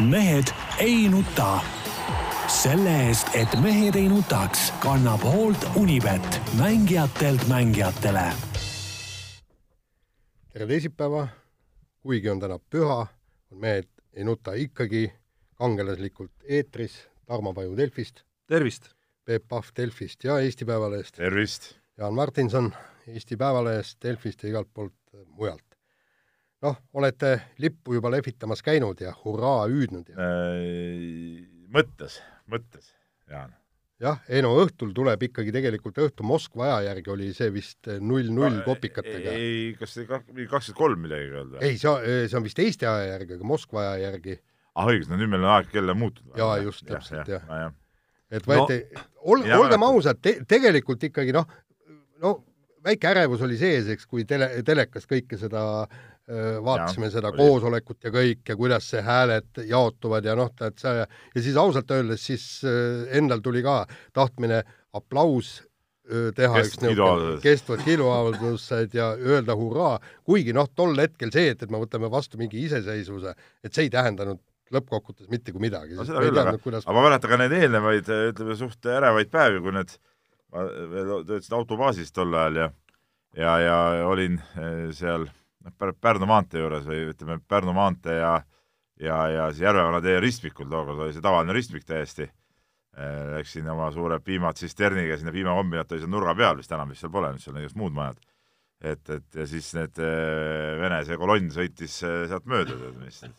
mehed ei nuta. selle eest, et mehed ei nutaks, kannab hoolt Unibet, mängijatelt mängijatele. tere teisipäeva, kuigi on täna püha, on Mehed ei nuta ikkagi kangelaslikult eetris Tarmo Paju Delfist, tervist! Peep Pahv Delfist ja Eesti Päevalehest, tervist! Jaan Martinson Eesti Päevalehest, Delfist ja igalt poolt mujalt. Noh, olete lippu juba lehvitamas käinud ja hurraa hüüdnud ja mõttes, mõttes, Jaan. jah, Eno õhtul tuleb ikkagi tegelikult õhtu Moskva aja järgi oli see vist null-null kopikatega. ei, kas see kakskümmend kolm midagi öelda? ei, see, see on vist Eesti aja järgi, aga Moskva aja järgi. ah õigus, no nüüd meil on aeg jälle muutunud. jaa, just, täpselt, jah ja. ja.. et võeti no,, ol-, olgem ausad te,, tegelikult ikkagi noh, no väike ärevus oli sees, eks, kui tele, telekas kõike seda vaatasime ja, seda oli. koosolekut ja kõik ja kuidas see hääled jaotuvad ja noh, tead see ja siis ausalt öeldes siis endal tuli ka tahtmine aplaus teha üks niisugune kestvad kiiduavaldused ja öelda hurraa, kuigi noh, tol hetkel see, et, et me võtame vastu mingi iseseisvuse, et see ei tähendanud lõppkokkuvõttes mitte kui midagi. no kuidas... aga ma mäletan ka neid eelnevaid, ütleme, suht ärevaid päevi, kui need, ma veel töötasin autobaasis tol ajal ja ja, ja olin seal noh, Pärnu maantee juures või ütleme, Pärnu maantee ja ja, ja siis Järvevana tee ristmikul, tookord oli see tavaline ristmik täiesti, läksin oma suure piimatsisterniga sinna piimakombinaat oli seal nurga peal, vist enam vist seal pole, nüüd seal on igast muud majad. et, et ja siis need Vene see kolonn sõitis sealt mööda, mis need,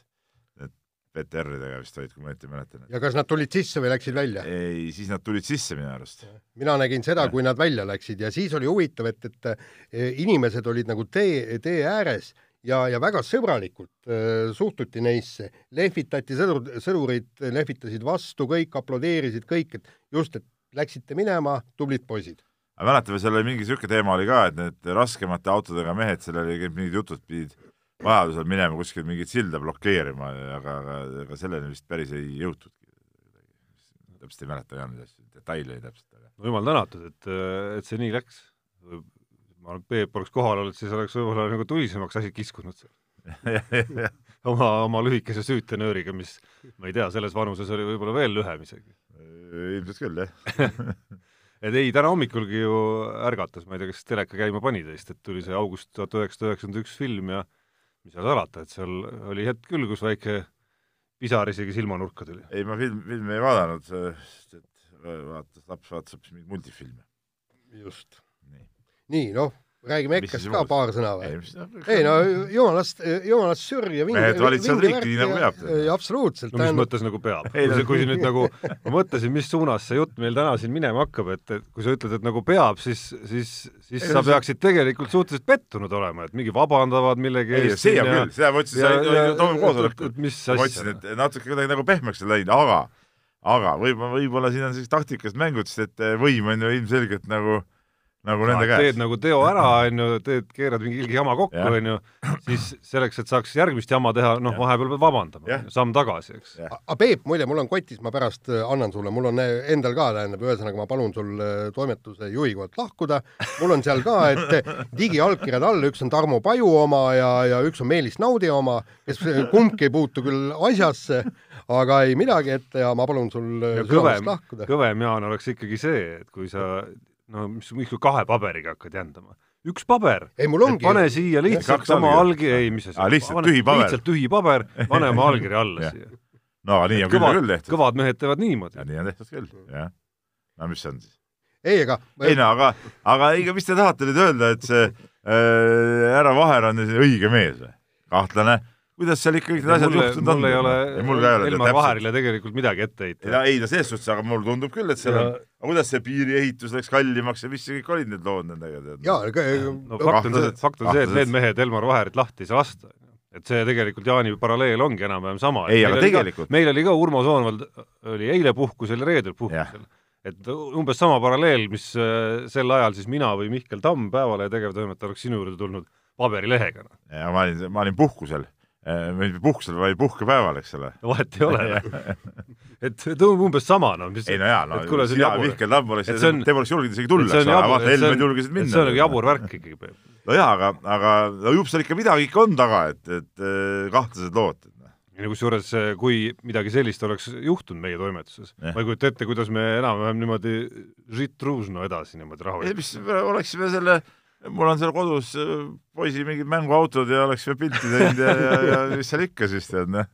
need PTR-idega vist olid, kui ma õieti mäletan. ja kas nad tulid sisse või läksid välja? ei, siis nad tulid sisse minu arust. mina nägin seda, kui nad välja läksid ja siis oli huvitav, et, et inimesed olid nagu tee, tee ääres ja, ja väga sõbralikult äh, suhtuti neisse, lehvitati sõdur, sõdurid lehvitasid vastu, kõik aplodeerisid, kõik, et just, et läksite minema, tublid poisid. mäletame, seal oli mingi niisugune teema oli ka, et need raskemate autodega mehed, seal oli mingid jutud, pidid vajadusel minema kuskil mingit silda blokeerima, aga, aga, aga selleni vist päris ei jõutudki. täpselt ei mäleta ka neid asju, detaile täpselt. no jumal tänatud, et, et see nii läks. ma arvan, et Peep oleks kohal olnud, siis oleks võib-olla nagu tulisemaks asi kiskunud seal oma, oma lühikese süütenööriga, mis ma ei tea, selles vanuses oli võib-olla veel lühem isegi. ilmselt küll, jah et ei, täna hommikulgi ju ärgatas, ma ei tea, kas teleka käima pani teist, et tuli see august tuhat üheksasada üheksakümmend üks film ja mis seal salata, et seal oli hetk küll, kus väike pisar isegi silmanurka tuli. ei, ma film, filmi ei vaadanud, sest et vaatas, laps vaatas hoopis mingeid multifilme. just. nii, nii, noh, räägime EKRE-st ka paar sõna või? ei no jumalast, jumalast sürja vinge mehed valitsevad riiki nii nagu peab. absoluutselt. no mis tähendab... mõttes nagu peab? kui, kui nüüd nagu, ma mõtlesin, mis suunas see jutt meil täna siin minema hakkab, et, et kui sa ütled, et nagu peab, siis, siis, siis ei, sa peaksid tegelikult suhteliselt pettunud olema, et mingi vabandavad millegi eest. ei, see on küll, seda ma ütlesin, toimub koosolekul. ma ütlesin, et natuke kuidagi nagu pehmeks on läinud, aga aga võib-olla, võib-olla siin on sellised taktikalised mängud, sest et võim on ju ilmselgelt nagu nagu nende käes. teed nagu teo ära, onju, teed, keerad mingi ilge jama kokku, onju, siis selleks, et saaks järgmist jama teha, noh, vahepeal pead vabandama, samm tagasi, eks. aga Peep, muide, mul on kotis, ma pärast äh, annan sulle, mul on äh, endal ka, tähendab, ühesõnaga ma palun sul äh, toimetuse juhi kohalt lahkuda, mul on seal ka, et digiallkirjad all, üks on Tarmo Paju oma ja, ja üks on Meelis Naudi oma, kes kumbki ei puutu küll asjasse, aga ei midagi ette ja ma palun sul kõvem, kõvem, Jaan, oleks ikkagi see, et kui sa no mis, kui kahe paberiga hakkad jändama üks paber. ei, mul ongi. pane siia lihtsalt oma allkiri, ei, mis asi. lihtsalt tühi paber. lihtsalt tühi paber, pane oma allkiri alla siia. no nii on küll küll tehtud. kõvad mehed teevad niimoodi. nii on tehtud küll, jah. no mis see on siis? ei, aga ei no aga, aga ei, mis te tahate nüüd öelda, et see äh, härra Vaher on õige mees või? kahtlane kuidas seal ikka kõik need asjad juhtunud on? mul ei ole, Elmar Vaherile tegelikult midagi ette heita. ei no selles suhtes, aga mulle tundub küll, et seal on, aga kuidas see piiriehitus läks kallimaks ja mis see kõik olid need lood nendega, tead? jaa, no fakt on see, fakt on see, et need mehed Elmar Vaherit lahti ei saa lasta. et see tegelikult Jaani paralleel ongi enam-vähem sama. ei, aga tegelikult. meil oli ka Urmo Soonvald oli eile puhkusel ja reedel puhkusel et umbes sama paralleel, mis äh, sel ajal siis mina või Mihkel Tamm, Päevalehe tegevtoimetaja, oleks sinu juurde tulnud paberilehega. ja ma olin, ma olin puhkusel mitte äh, puhkusel, vaid puhkepäeval, eks ole. vahet ei ole et tundub umbes sama, no mis ei no jaa, no sina, Mihkel Tamm oleks, te poleks julgenud isegi tulla, eks ole, vaata Helmed julgesid minna. see on nagu jabur värk ikkagi. no jaa, aga, aga no jupp seal ikka midagi ikka on taga, et, et äh, kahtlased lood. ja kusjuures, kui midagi sellist oleks juhtunud meie toimetuses, ma ei kujuta ette, kuidas me enam-vähem niimoodi žitruusno edasi niimoodi rahulikult. mis, oleksime selle, mul on seal kodus äh, poisi mingid mänguautod ja oleksime pilti teinud ja, ja, ja mis seal ikka siis tead, noh.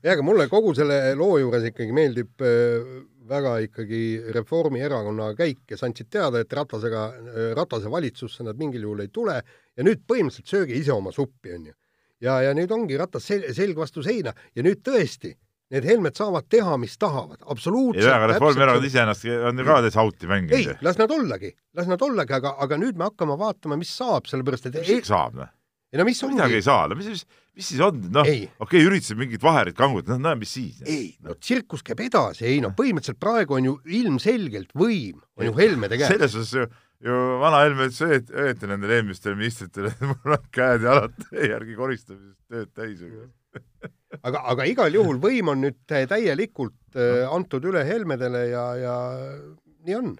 jaa, aga mulle kogu selle loo juures ikkagi meeldib äh, väga ikkagi Reformierakonna käik, kes andsid teada, et Ratasega, äh, Ratase valitsusse nad mingil juhul ei tule ja nüüd põhimõtteliselt sööge ise oma suppi, onju ja, ja nüüd ongi ratas sel selg vastu seina ja nüüd tõesti, need Helmed saavad teha, mis tahavad, absoluutselt. ei, aga Reformierakond iseenesest on ju ka täitsa auti mänginud. ei, las nad ollagi, las nad ollagi, aga, aga nüüd me hakkame vaatama, mis saab, sellepärast et mis ei, saab, noh? ei no mis ongi? midagi ei saa, no mis, mis, mis siis on, noh, okei okay,, üritasid mingit vaherit kangutada, no näe, mis siis. ei, no tsirkus käib edasi, ei no põhimõtteliselt praegu on ju ilmselgelt võim on ju Helmede käes. selles suhtes ju ju vana Helme ütles õieti nendele eelmistele ministritele, et mul on käed ja jalad järgi koristamisest tööd täis aga, aga igal juhul võim on nüüd täielikult äh, antud üle Helmedele ja, ja nii on.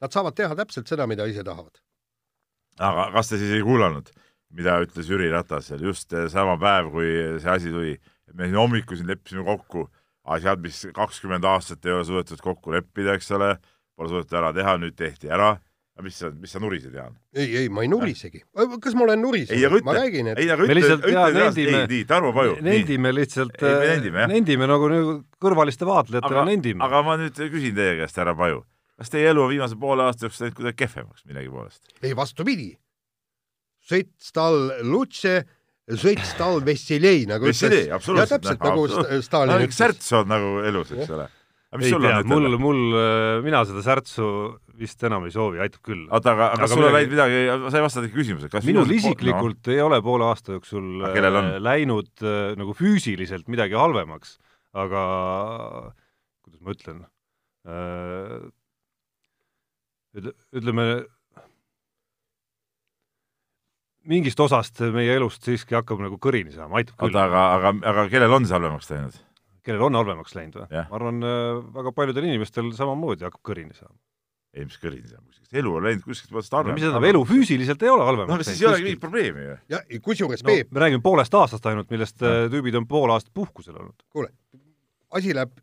Nad saavad teha täpselt seda, mida ise tahavad. aga kas te siis ei kuulanud, mida ütles Jüri Ratas seal just sama päev, kui see asi tuli, me siin hommikul siin leppisime kokku asjad, mis kakskümmend aastat ei ole suudetud kokku leppida, eks ole, pole suudetud ära teha, nüüd tehti ära aga mis sa, mis sa nurised, Jaan? ei, ei, ma ei nurisegi. kas ma olen nurisenud? ma räägin, et ei, aga ütle, ütle edasi, ei, nii, Tarmo Paju. nendime lihtsalt, nendime, nendime nagu, nagu kõrvaliste vaatlejatena nendime. aga ma nüüd küsin teie käest, härra Paju, kas teie elu viimase poole aasta jooksul läinud kuidagi kehvemaks millegi poolest? ei, vastupidi. sõit tal Lutše sõit tal Vessilei, nagu Vessilei, absoluutselt. täpselt nagu Stalin ütles. särts on nagu elus, eks ole ei tea, mul, mul, äh, mina seda särtsu vist enam ei soovi, aitab küll. oota, aga, aga kas sul on läinud midagi, sa ei vastanud küsimusele, kas minul isiklikult no. ei ole poole aasta jooksul äh, läinud äh, nagu füüsiliselt midagi halvemaks, aga kuidas ma ütlen ütleme, mingist osast meie elust siiski hakkab nagu kõrini saama, aitab küll. oota, aga, aga, aga kellel on see halvemaks läinud? Kellel on halvemaks läinud või? ma arvan, äh, väga paljudel inimestel samamoodi hakkab kõrini saama. ei, mis kõrini kas elu on läinud kuskilt vaatast halvemaks? mis tähendab, elu füüsiliselt ei ole halvemaks läinud. no siis ei olegi mingit probleemi ju. jah, kusjuures no, Peep me räägime poolest aastast ainult, millest ja. Äh, tüübid on pool aastat puhkusel olnud. kuule, asi läheb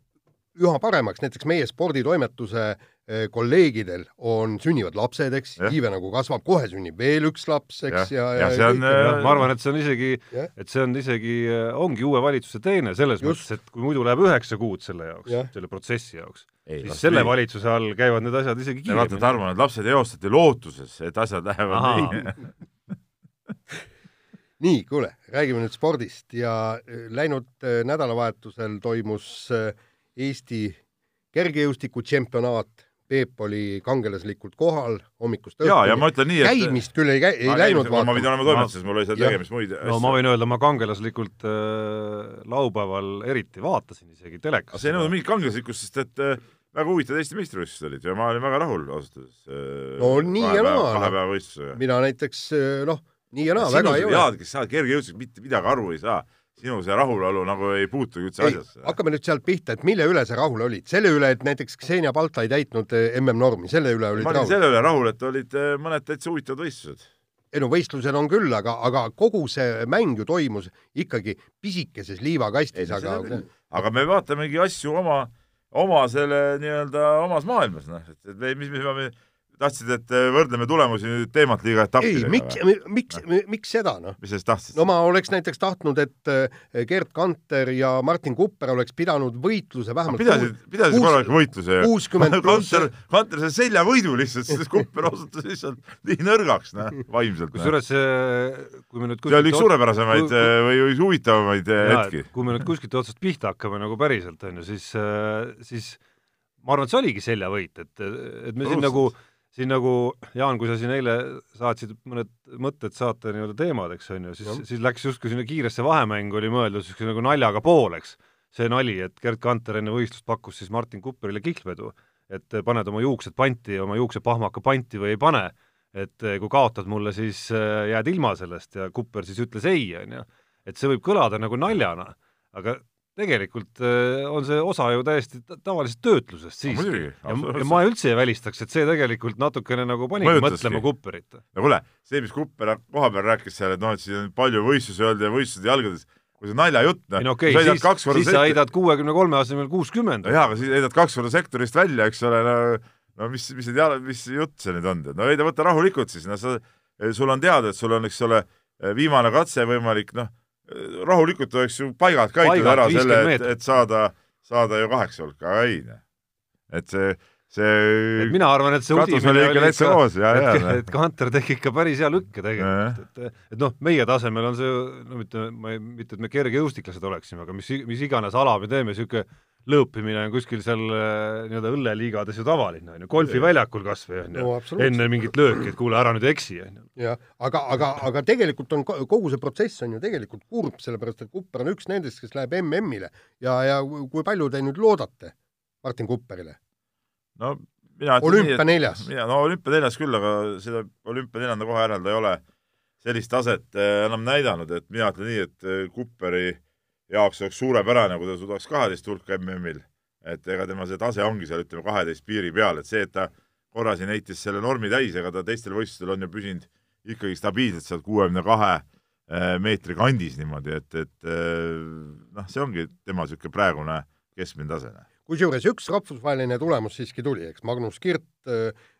üha paremaks, näiteks meie sporditoimetuse eh, kolleegidel on, sünnivad lapsed, eks, iive nagu kasvab, kohe sünnib veel üks laps, eks, ja, ja, ja, ja on, kõik, ma arvan, et see on isegi, et see on isegi, eh, ongi uue valitsuse teene selles Just. mõttes, et kui muidu läheb üheksa kuud selle jaoks, selle protsessi jaoks, siis selle nii. valitsuse all käivad need asjad isegi kiiremini. vaata, Tarmo, need lapsed eostati lootuses, et asjad lähevad nii. Nii, kuule, räägime nüüd spordist ja läinud nädalavahetusel toimus äh, Eesti kergejõustiku tšempionaat, Peep oli kangelaslikult kohal hommikust õhtuni. jaa, ja ma ütlen nii, et käimist küll ei, ei ma läinud vaatama. ma pidin olema toimetuses, mul oli seal tegemist muid no asju. ma võin öelda, ma kangelaslikult äh, laupäeval eriti vaatasin isegi telekas. see ei nõudnud mingit kangelaslikkust, sest et äh, väga huvitavad Eesti meistrivõistlused olid ja ma olin väga rahul ausalt öeldes äh,. no nii ja naa. kahe päeva võistlusega. mina näiteks äh, noh, nii ja naa, väga ei ole. head, kes sa kergejõustikust mitte midagi aru ei saa sinu see rahulolu nagu ei puutugi üldse asjasse. hakkame nüüd sealt pihta, et mille üle sa rahul olid? selle üle, et näiteks Xenia Balta ei täitnud eh, MM-normi, selle üle olid ma olin rahul? selle üle rahul, et olid eh, mõned täitsa huvitavad võistlused. ei no võistlused on küll, aga, aga kogu see mäng ju toimus ikkagi pisikeses liivakastis, aga aga me vaatamegi asju oma, oma selle nii-öelda omas maailmas, noh, et, et me, mis me peame tahtsid, et äh, võrdleme tulemusi nüüd teemat liiga etappidega? ei, miks, miks no., miks seda, noh? mis sa siis tahtsid? no ma oleks näiteks tahtnud, et äh, Gerd Kanter ja Martin Kupper oleks pidanud võitluse vähemalt pidasid, pidasid korraliku võitluse ju. kuuskümmend pluss Kanter, Kanter sai seljavõidu lihtsalt, sest Kupper osutus lihtsalt nii nõrgaks, noh, vaimselt. kusjuures kui me nüüd see oli üks suurepärasemaid või, või huvitavamaid äh, hetki. kui me nüüd kuskilt otsast pihta hakkame nagu päriselt, on ju, siis, siis ma arvan, et see oligi seljavõit, et, et me siin nagu siin nagu, Jaan, kui sa siin eile saatsid mõned mõtted saate nii-öelda teemadeks, on ju, siis, siis läks justkui sinna kiiresse vahemängu oli mõeldud niisuguse nagu naljaga pooleks. see nali, et Gerd Kanter enne võistlust pakkus siis Martin Kupperile kihlvedu, et paned oma juuksed panti, oma juuksepahmaka panti või ei pane, et kui kaotad mulle, siis äh, jääd ilma sellest ja Kupper siis ütles ei, on ju. et see võib kõlada nagu naljana, aga tegelikult äh, on see osa ju täiesti tavalisest töötlusest siis ja, ja ma üldse ei välistaks, et see tegelikult natukene nagu panigi mõtlema Kupperit. no kuule, see, mis Kupper koha peal rääkis seal, et noh, et siin on palju võistlusi olnud ja võistlused jalgades, kui see naljajutt, noh. no okei okay,, siis, siis sa heidad kuuekümne kolme asemel kuuskümmend. jaa, aga siis heidad kaks korda sektorist välja, eks ole, no no mis, mis need jala, mis jutt see nüüd on, no heida, võta rahulikult siis, no sa, sul on teada, et sul on, eks ole, viimane katse võimalik, noh, rahulikult oleks ju paigad kaitstud ära selle, et, et saada, saada ju kaheksa hulka, aga ei, noh. et see see et mina arvan, et see udimine oli ikka koos, ja, ja, et, et Kanter tegi ikka päris hea lükke tegelikult, et et noh, meie tasemel on see no mitte, ma ei, mitte et me kergejõustiklased oleksime, aga mis, mis iganes ala me teeme, niisugune lõõpimine on kuskil seal äh, nii-öelda õlleliigades ju tavaline, on ju, golfiväljakul kas või, on ju, enne mingit lööki, et kuule, ära nüüd eksi, on ju. jah, aga, aga, aga tegelikult on kogu see protsess on ju tegelikult kurb, sellepärast et Kupper on üks nendest, kes läheb MM-ile ja, ja kui palju te nüüd loodate Martin Kupperile? no mina olümpianeljas. no olümpianeljas küll, aga seda olümpianeljanda koha järel ta ei ole sellist taset eh, enam näidanud, et mina ütlen nii, et Kupperi jaoks oleks suurepärane, kui ta suudaks kaheteist hulka MM-il. et ega tema see tase ongi seal, ütleme, kaheteist piiri peal, et see, et ta korra siin heitis selle normi täis, ega ta teistel võistlustel on ju püsinud ikkagi stabiilselt seal kuuekümne kahe eh, meetri kandis niimoodi, et, et noh, see ongi tema niisugune praegune keskmine tase kusjuures üks rahvusvaheline tulemus siiski tuli, eks, Magnus Kirt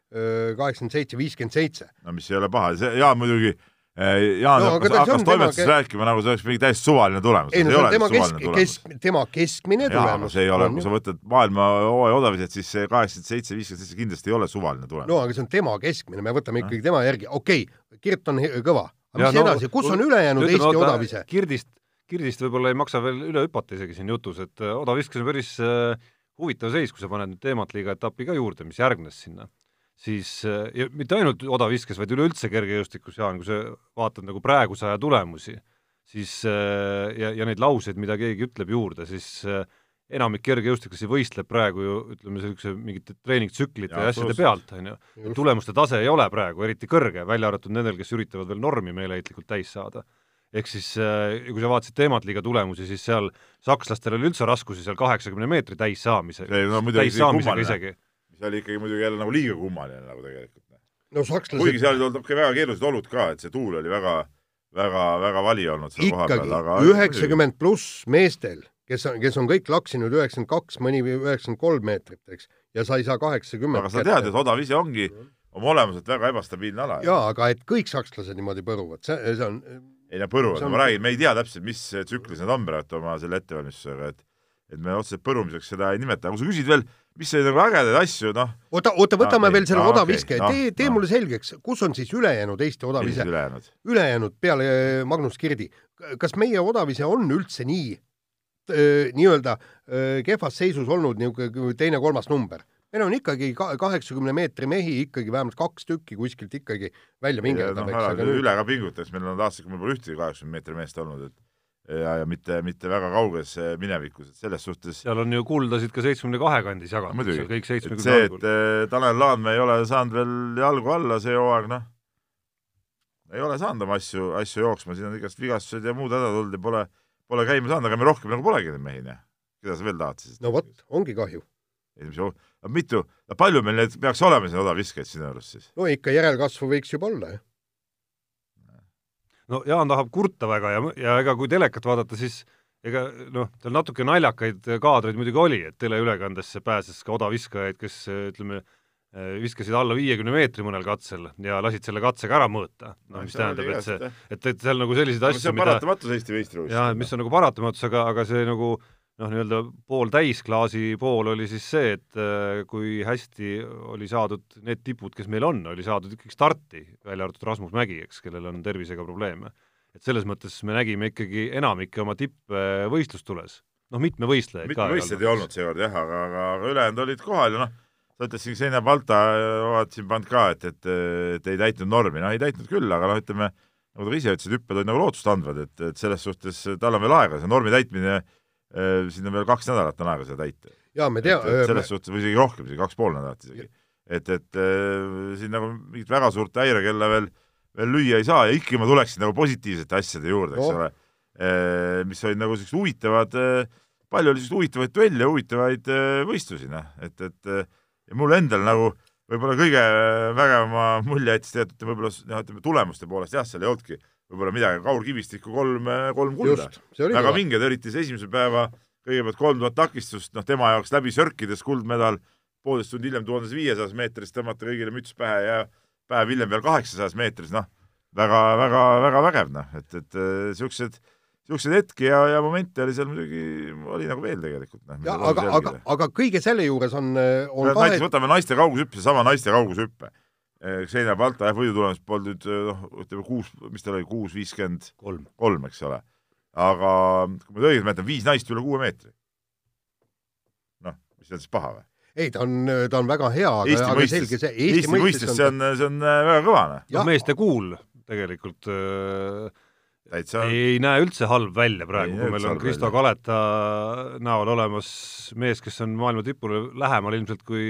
kaheksakümmend seitse, viiskümmend seitse. no mis ei ole paha, see Jaan muidugi Jaan no, hakkas, hakkas toimetuses tema... rääkima, nagu see oleks mingi täiesti suvaline tulemus. ei no see on tema kesk, kesk, tema keskmine tulemus. see ei ole, kui sa võtad maailma hooaja odavised, siis see kaheksakümmend seitse, viiskümmend seitse kindlasti ei ole suvaline tulemus. no aga see on tema keskmine, me võtame ikkagi tema järgi, okei okay,, Kirt on kõva, aga mis ja, no, edasi, kus on ülejäänud Eesti odavise? Kirdist, Kirdist võib-olla ei maksa veel üle hüpata isegi siin jutus, et odaviskes on päris äh, huvitav seis, kui sa paned nüüd teematliiga etapi ka juurde, mis järgnes sinna, siis ja mitte ainult odaviskes, vaid üleüldse kergejõustikus, Jaan, kui sa vaatad nagu praeguse aja tulemusi, siis ja, ja neid lauseid, mida keegi ütleb juurde, siis enamik kergejõustiklasi võistleb praegu ju ütleme, niisuguse mingite treeningtsüklite ja, ja asjade pealt, on ju. tulemuste tase ei ole praegu eriti kõrge, välja arvatud nendel, kes üritavad veel normi meeleheitlikult täis saada ehk siis äh, kui sa vaatasid teemantliiga tulemusi, siis seal sakslastel oli üldse raskusi seal kaheksakümne meetri täis saamisega no,, täis saamisega isegi. Mis oli ikkagi muidugi jälle nagu liiga kummaline nagu tegelikult. no sakslased kuigi seal olid ka väga keerulised olud ka, et see tuul oli väga, väga, väga vali olnud seal koha peal, aga üheksakümmend pluss meestel, kes on, kes on kõik laksinud üheksakümmend kaks, mõni üheksakümmend kolm meetrit, eks, ja sa ei saa kaheksakümmend aga sa tead, et odav ise ongi oma olemuselt väga ebastabiilne ala. jaa, aga et kõik sakslased niimoodi põruvad, see, see on ei no põru, on... ma räägin, me ei tea täpselt, mis tsüklis nad on praegu oma selle ettevalmistusega, et et me otseselt põrumiseks seda ei nimeta, kui sa küsid veel, mis oli nagu ägedaid asju, noh. oota, oota, võtame no, veel selle no, odaviske okay, no,, tee, tee no. mulle selgeks, kus on siis ülejäänud Eesti odavise? ülejäänud? ülejäänud peale äh, Magnus Kirdi. kas meie odavise on üldse nii äh, nii-öelda äh, kehvas seisus olnud niisugune teine-kolmas number? meil on ikkagi kaheksakümne meetri mehi ikkagi vähemalt kaks tükki kuskilt ikkagi välja vingeldab no,, eks. Üle ka pingutaks, meil on aastakümne pole ühtegi kaheksakümne meetri meest olnud, et ja, ja mitte, mitte väga kauges eh, minevikus, et selles suhtes seal on ju kuldasid ka seitsmekümne kahe kandis jagatud, seal kõik seitsmekümne see, et äh, Tanel Laanmäe ei ole saanud veel jalgu alla see hooaeg, noh, ei ole saanud oma asju, asju jooksma, siin on igast vigastused ja muud hädad olnud ja pole, pole käima saanud, aga me rohkem nagu polegi neid mehi, noh. keda sa veel tahad siis? no vot, ongi kahju ei, mis mitu, palju meil neid peaks olema siin odaviskajaid sinu arust siis? no ikka järelkasvu võiks juba olla, jah. No Jaan tahab kurta väga ja, ja ega kui telekat vaadata, siis ega noh, seal natuke naljakaid kaadreid muidugi oli, et teleülekandesse pääses ka odaviskajaid, kes ütleme, viskasid alla viiekümne meetri mõnel katsel ja lasid selle katsega ära mõõta. noh, mis tähendab, et see, et, et seal nagu selliseid asju, mida paratamatus Eesti meistrivõistlusel. jah, mis on nagu paratamatus, aga, aga see nagu noh, nii-öelda pooltäis klaasi pool oli siis see, et äh, kui hästi oli saadud need tipud, kes meil on, oli saadud ikkagi starti, välja arvatud Rasmus Mägi, eks, kellel on tervisega probleeme. et selles mõttes me nägime ikkagi enamikke oma tippe võistlustules. noh, mitme võistlejaid mitme võistlejaid ei olnud seekord jah, aga, aga, aga ülejäänud olid kohal ja noh, sa ütlesid Xenia Balta, vaatasin pannud ka, et, et, et ei täitnud normi, no ei täitnud küll, aga noh, ütleme, nagu ta ise ütles, et hüpped olid nagu lootustandvad, et, et selles suhtes tal on veel aega, see normi täitmine Äh, siin on veel kaks nädalat on aega seda täita. jaa, me tea-. selles me... suhtes, või isegi rohkem, isegi kaks pool nädalat isegi. et, et äh, siin nagu mingit väga suurt häirekella veel, veel lüüa ei saa ja ikkagi ma tuleksin nagu positiivsete asjade juurde, eks no. ole, äh, mis olid nagu sellised huvitavad, palju oli selliseid huvitavaid duelle, huvitavaid võistlusi, noh, et, et ja mul endal nagu võib-olla kõige vägevama mulje jättis tegelikult võib-olla noh, ütleme tulemuste poolest jah, seal ei olnudki võib-olla midagi, Kaur Kivistikku kolm, kolm kulda. väga vinged, eriti see esimese päeva kõigepealt kolm tuhat takistust, noh, tema jaoks läbi sörkides kuldmedal, poolteist tundi hiljem tuhandes viiesajas meetris tõmmata kõigile müts pähe ja päev hiljem veel kaheksasajas meetris, noh, väga, väga, väga vägev, noh, et, et niisugused äh, niisuguseid hetki ja, ja momente oli seal muidugi, oli nagu veel tegelikult. ja aga, aga, aga kõige selle juures on, on kahe... näiteks võtame naiste kaugushüppe, seesama naiste kaugushüppe. Xenia Balta jah, võidutulemus polnud nüüd noh, ütleme kuus, mis ta oli, kuus viiskümmend kolm, kolm, eks ole. aga kui ma õigesti mäletan, viis naist üle kuue meetri. noh, mis on siis paha või? ei, ta on, ta on väga hea, aga, aga selge see Eesti, Eesti mõistes see on, see on väga kõva, noh. meeste kuul tegelikult äh, täitsa ei, ei näe üldse halb välja praegu, kui meil on Kristo Kaleta näol olemas mees, kes on maailma tipule lähemal ilmselt, kui,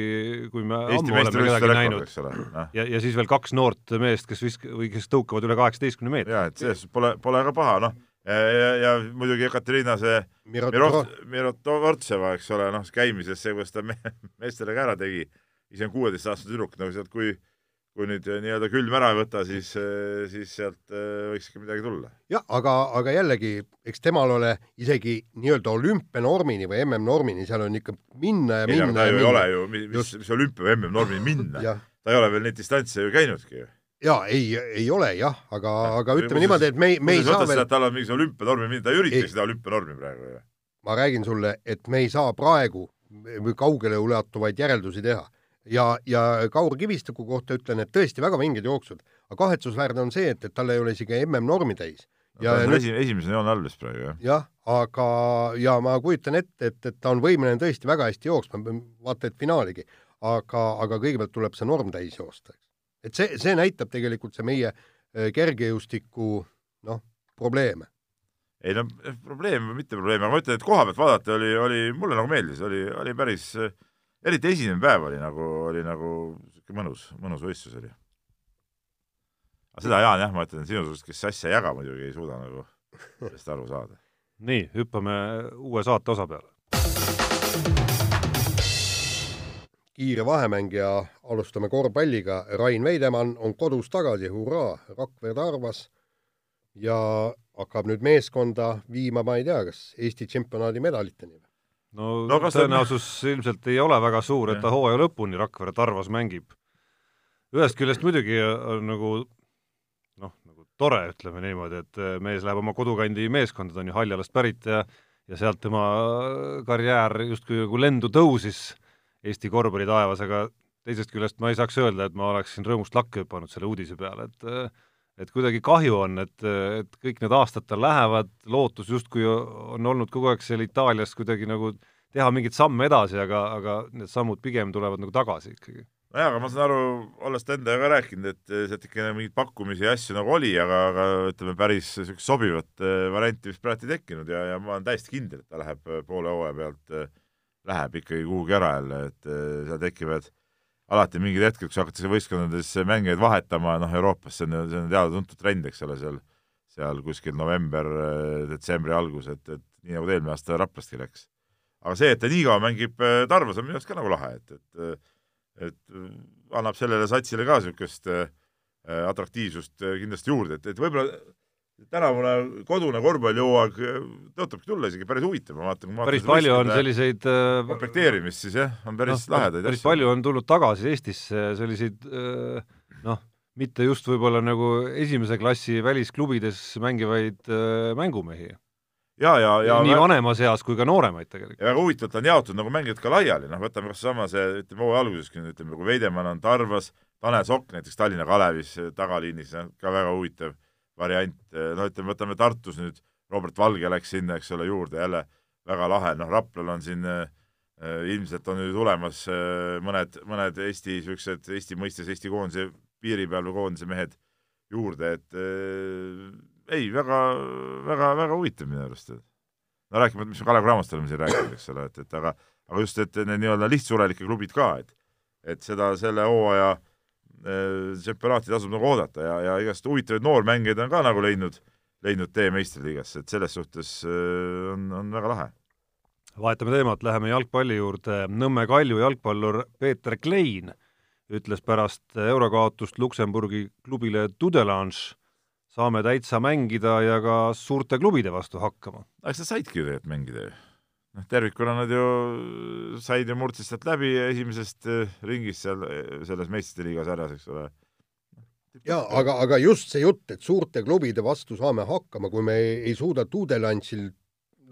kui me Eesti ammu oleme kedagi näinud. Noh. ja, ja siis veel kaks noort meest, kes visk- või kes tõukavad üle kaheksateistkümne meetri. jaa, et selles pole, pole ka paha, noh, ja, ja, ja muidugi Ekaterina see Mirotovõrtseva, eks ole, noh, käimises see, kuidas ta me meestele ka ära tegi, ise on kuueteistaastane tüdruk, nagu sealt, kui kui nüüd äh, nii-öelda külm ära ei võta, siis, äh, siis sealt äh, võiks ikka midagi tulla. jah, aga, aga jällegi, eks temal ole isegi nii-öelda olümpianormini või MM-normini, seal on ikka minna ja ei, minna ta ju ei ole ju, mis, mis olümpia või MM-normini minna. Ta ei ole veel neid distantse ju käinudki ju. Jaa, ei, ei ole jah, aga, aga ütleme niimoodi, et me, me ei saa veel tal on mingi olümpianormi minna, ta ei üritagi seda olümpianormi praegu ju. ma räägin sulle, et me ei saa praegu kaugele ulatuvaid järeldusi teha ja, ja Kaur Kivistiku kohta ütlen, et tõesti väga vinged jooksud, aga kahetsusväärne on see, et, et tal ei ole isegi MM-normi täis. ja no, nüüd, esi, esimesena joone all vist praegu, jah? jah, aga, ja ma kujutan ette, et, et ta on võimeline tõesti väga hästi jooksma, vaata et finaaligi, aga, aga kõigepealt tuleb see norm täis joosta, eks. et see, see näitab tegelikult see meie äh, kergejõustiku noh, probleeme ei no probleem mitte probleem, aga ma ütlen, et koha pealt vaadata oli, oli, mulle nagu meeldis, oli, oli päris äh, eriti esimene päev oli nagu, oli nagu sihuke mõnus, mõnus võistlus oli. aga seda, Jaan, jah, ma ütlen sinusugust, kes asja ei jaga, muidugi ei suuda nagu sellest aru saada. nii, hüppame uue saate osa peale. kiire vahemäng ja alustame korvpalliga. Rain Veidemann on kodus tagasi, hurraa, Rakvere Tarvas ja hakkab nüüd meeskonda viima, ma ei tea, kas Eesti tšempionaadi medaliteni või? No, no tõenäosus on... ilmselt ei ole väga suur, et ta hooaja lõpuni Rakvere Tarvas mängib. ühest küljest muidugi on nagu noh, nagu tore, ütleme niimoodi, et mees läheb oma kodukandi meeskonda, ta on ju Haljalast pärit ja ja sealt tema karjäär justkui nagu lendu tõusis Eesti korvpalli taevas, aga teisest küljest ma ei saaks öelda, et ma oleksin rõõmust lakke hüpanud selle uudise peale, et et kuidagi kahju on, et, et kõik need aastad tal lähevad, lootus justkui on olnud kogu aeg seal Itaalias kuidagi nagu teha mingeid samme edasi, aga, aga need sammud pigem tulevad nagu tagasi ikkagi. nojah, aga ma saan aru, olles ta endaga ka rääkinud, et sealt ikka mingeid pakkumisi ja asju nagu oli, aga, aga ütleme, päris niisugust sobivat eh, varianti vist praegu ei tekkinud ja, ja ma olen täiesti kindel, et ta läheb poole hooaja pealt, eh, läheb ikkagi kuhugi ära jälle, et seal tekivad alati mingid hetked, kus hakatakse võistkondades mängijaid vahetama, noh, Euroopas see on, see on teada-tuntud trend, eks ole, seal, seal kuskil november-detsembri algus, et, et nii nagu ta eelmine aasta Raplaski läks. aga see, et ta nii kaua mängib äh, Tarvas, on minu arust ka nagu lahe, et, et et annab sellele satsile ka niisugust äh, atraktiivsust äh, kindlasti juurde, et, et võib-olla tänavune kodune korvpallihooaeg tõotabki tulla isegi päris huvitav, ma vaatan. päris palju on selliseid äh, komplekteerimist siis jah, on päris no, lahedaid päris asju. palju on tulnud tagasi Eestisse selliseid äh, noh, mitte just võib-olla nagu esimese klassi välisklubides mängivaid äh, mängumehi. ja, ja, ja nii vanemas eas kui ka nooremaid tegelikult. ja väga huvitavalt on jaotud nagu mängijad ka laiali, noh, võtame kas sama see, ütleme hooaja alguseski, ütleme, kui Veidemann on Tarvas, Tanel Sokk näiteks Tallinna Kalevis tagaliinis, ka väga huvitav variant, no ütleme, võtame Tartus nüüd, Robert Valge läks sinna, eks ole, juurde, jälle väga lahe, noh, Raplal on siin äh, ilmselt on nüüd tulemas äh, mõned, mõned Eesti niisugused, Eesti mõistes Eesti koondise piiri peal või koondise mehed juurde, et äh, ei, väga, väga, väga huvitav minu arust. no rääkimata, mis me Kalev Cramost oleme siin rääkinud, eks ole, et, et aga, aga just, et need nii-öelda lihtsurelike klubid ka, et et seda, selle hooaja äh, tsempionaati tasub nagu oodata ja, ja igast huvitavaid noormängijaid on ka nagu leidnud, leidnud tee meistriliigasse, et selles suhtes äh, on, on väga lahe. vahetame teemat, läheme jalgpalli juurde. Nõmme Kalju jalgpallur Peeter Klein ütles pärast eurokaotust Luksemburgi klubile Tudelange saame täitsa mängida ja ka suurte klubide vastu hakkama. eks nad saidki tegelikult mängida ju. Noh, tervikuna nad ju said ju murdsid sealt läbi esimesest eh, ringist seal eh, selles meistrite liiga sarjas, eks ole. jaa, aga, aga just see jutt, et suurte klubide vastu saame hakkama, kui me ei, ei suuda Tuudelantsil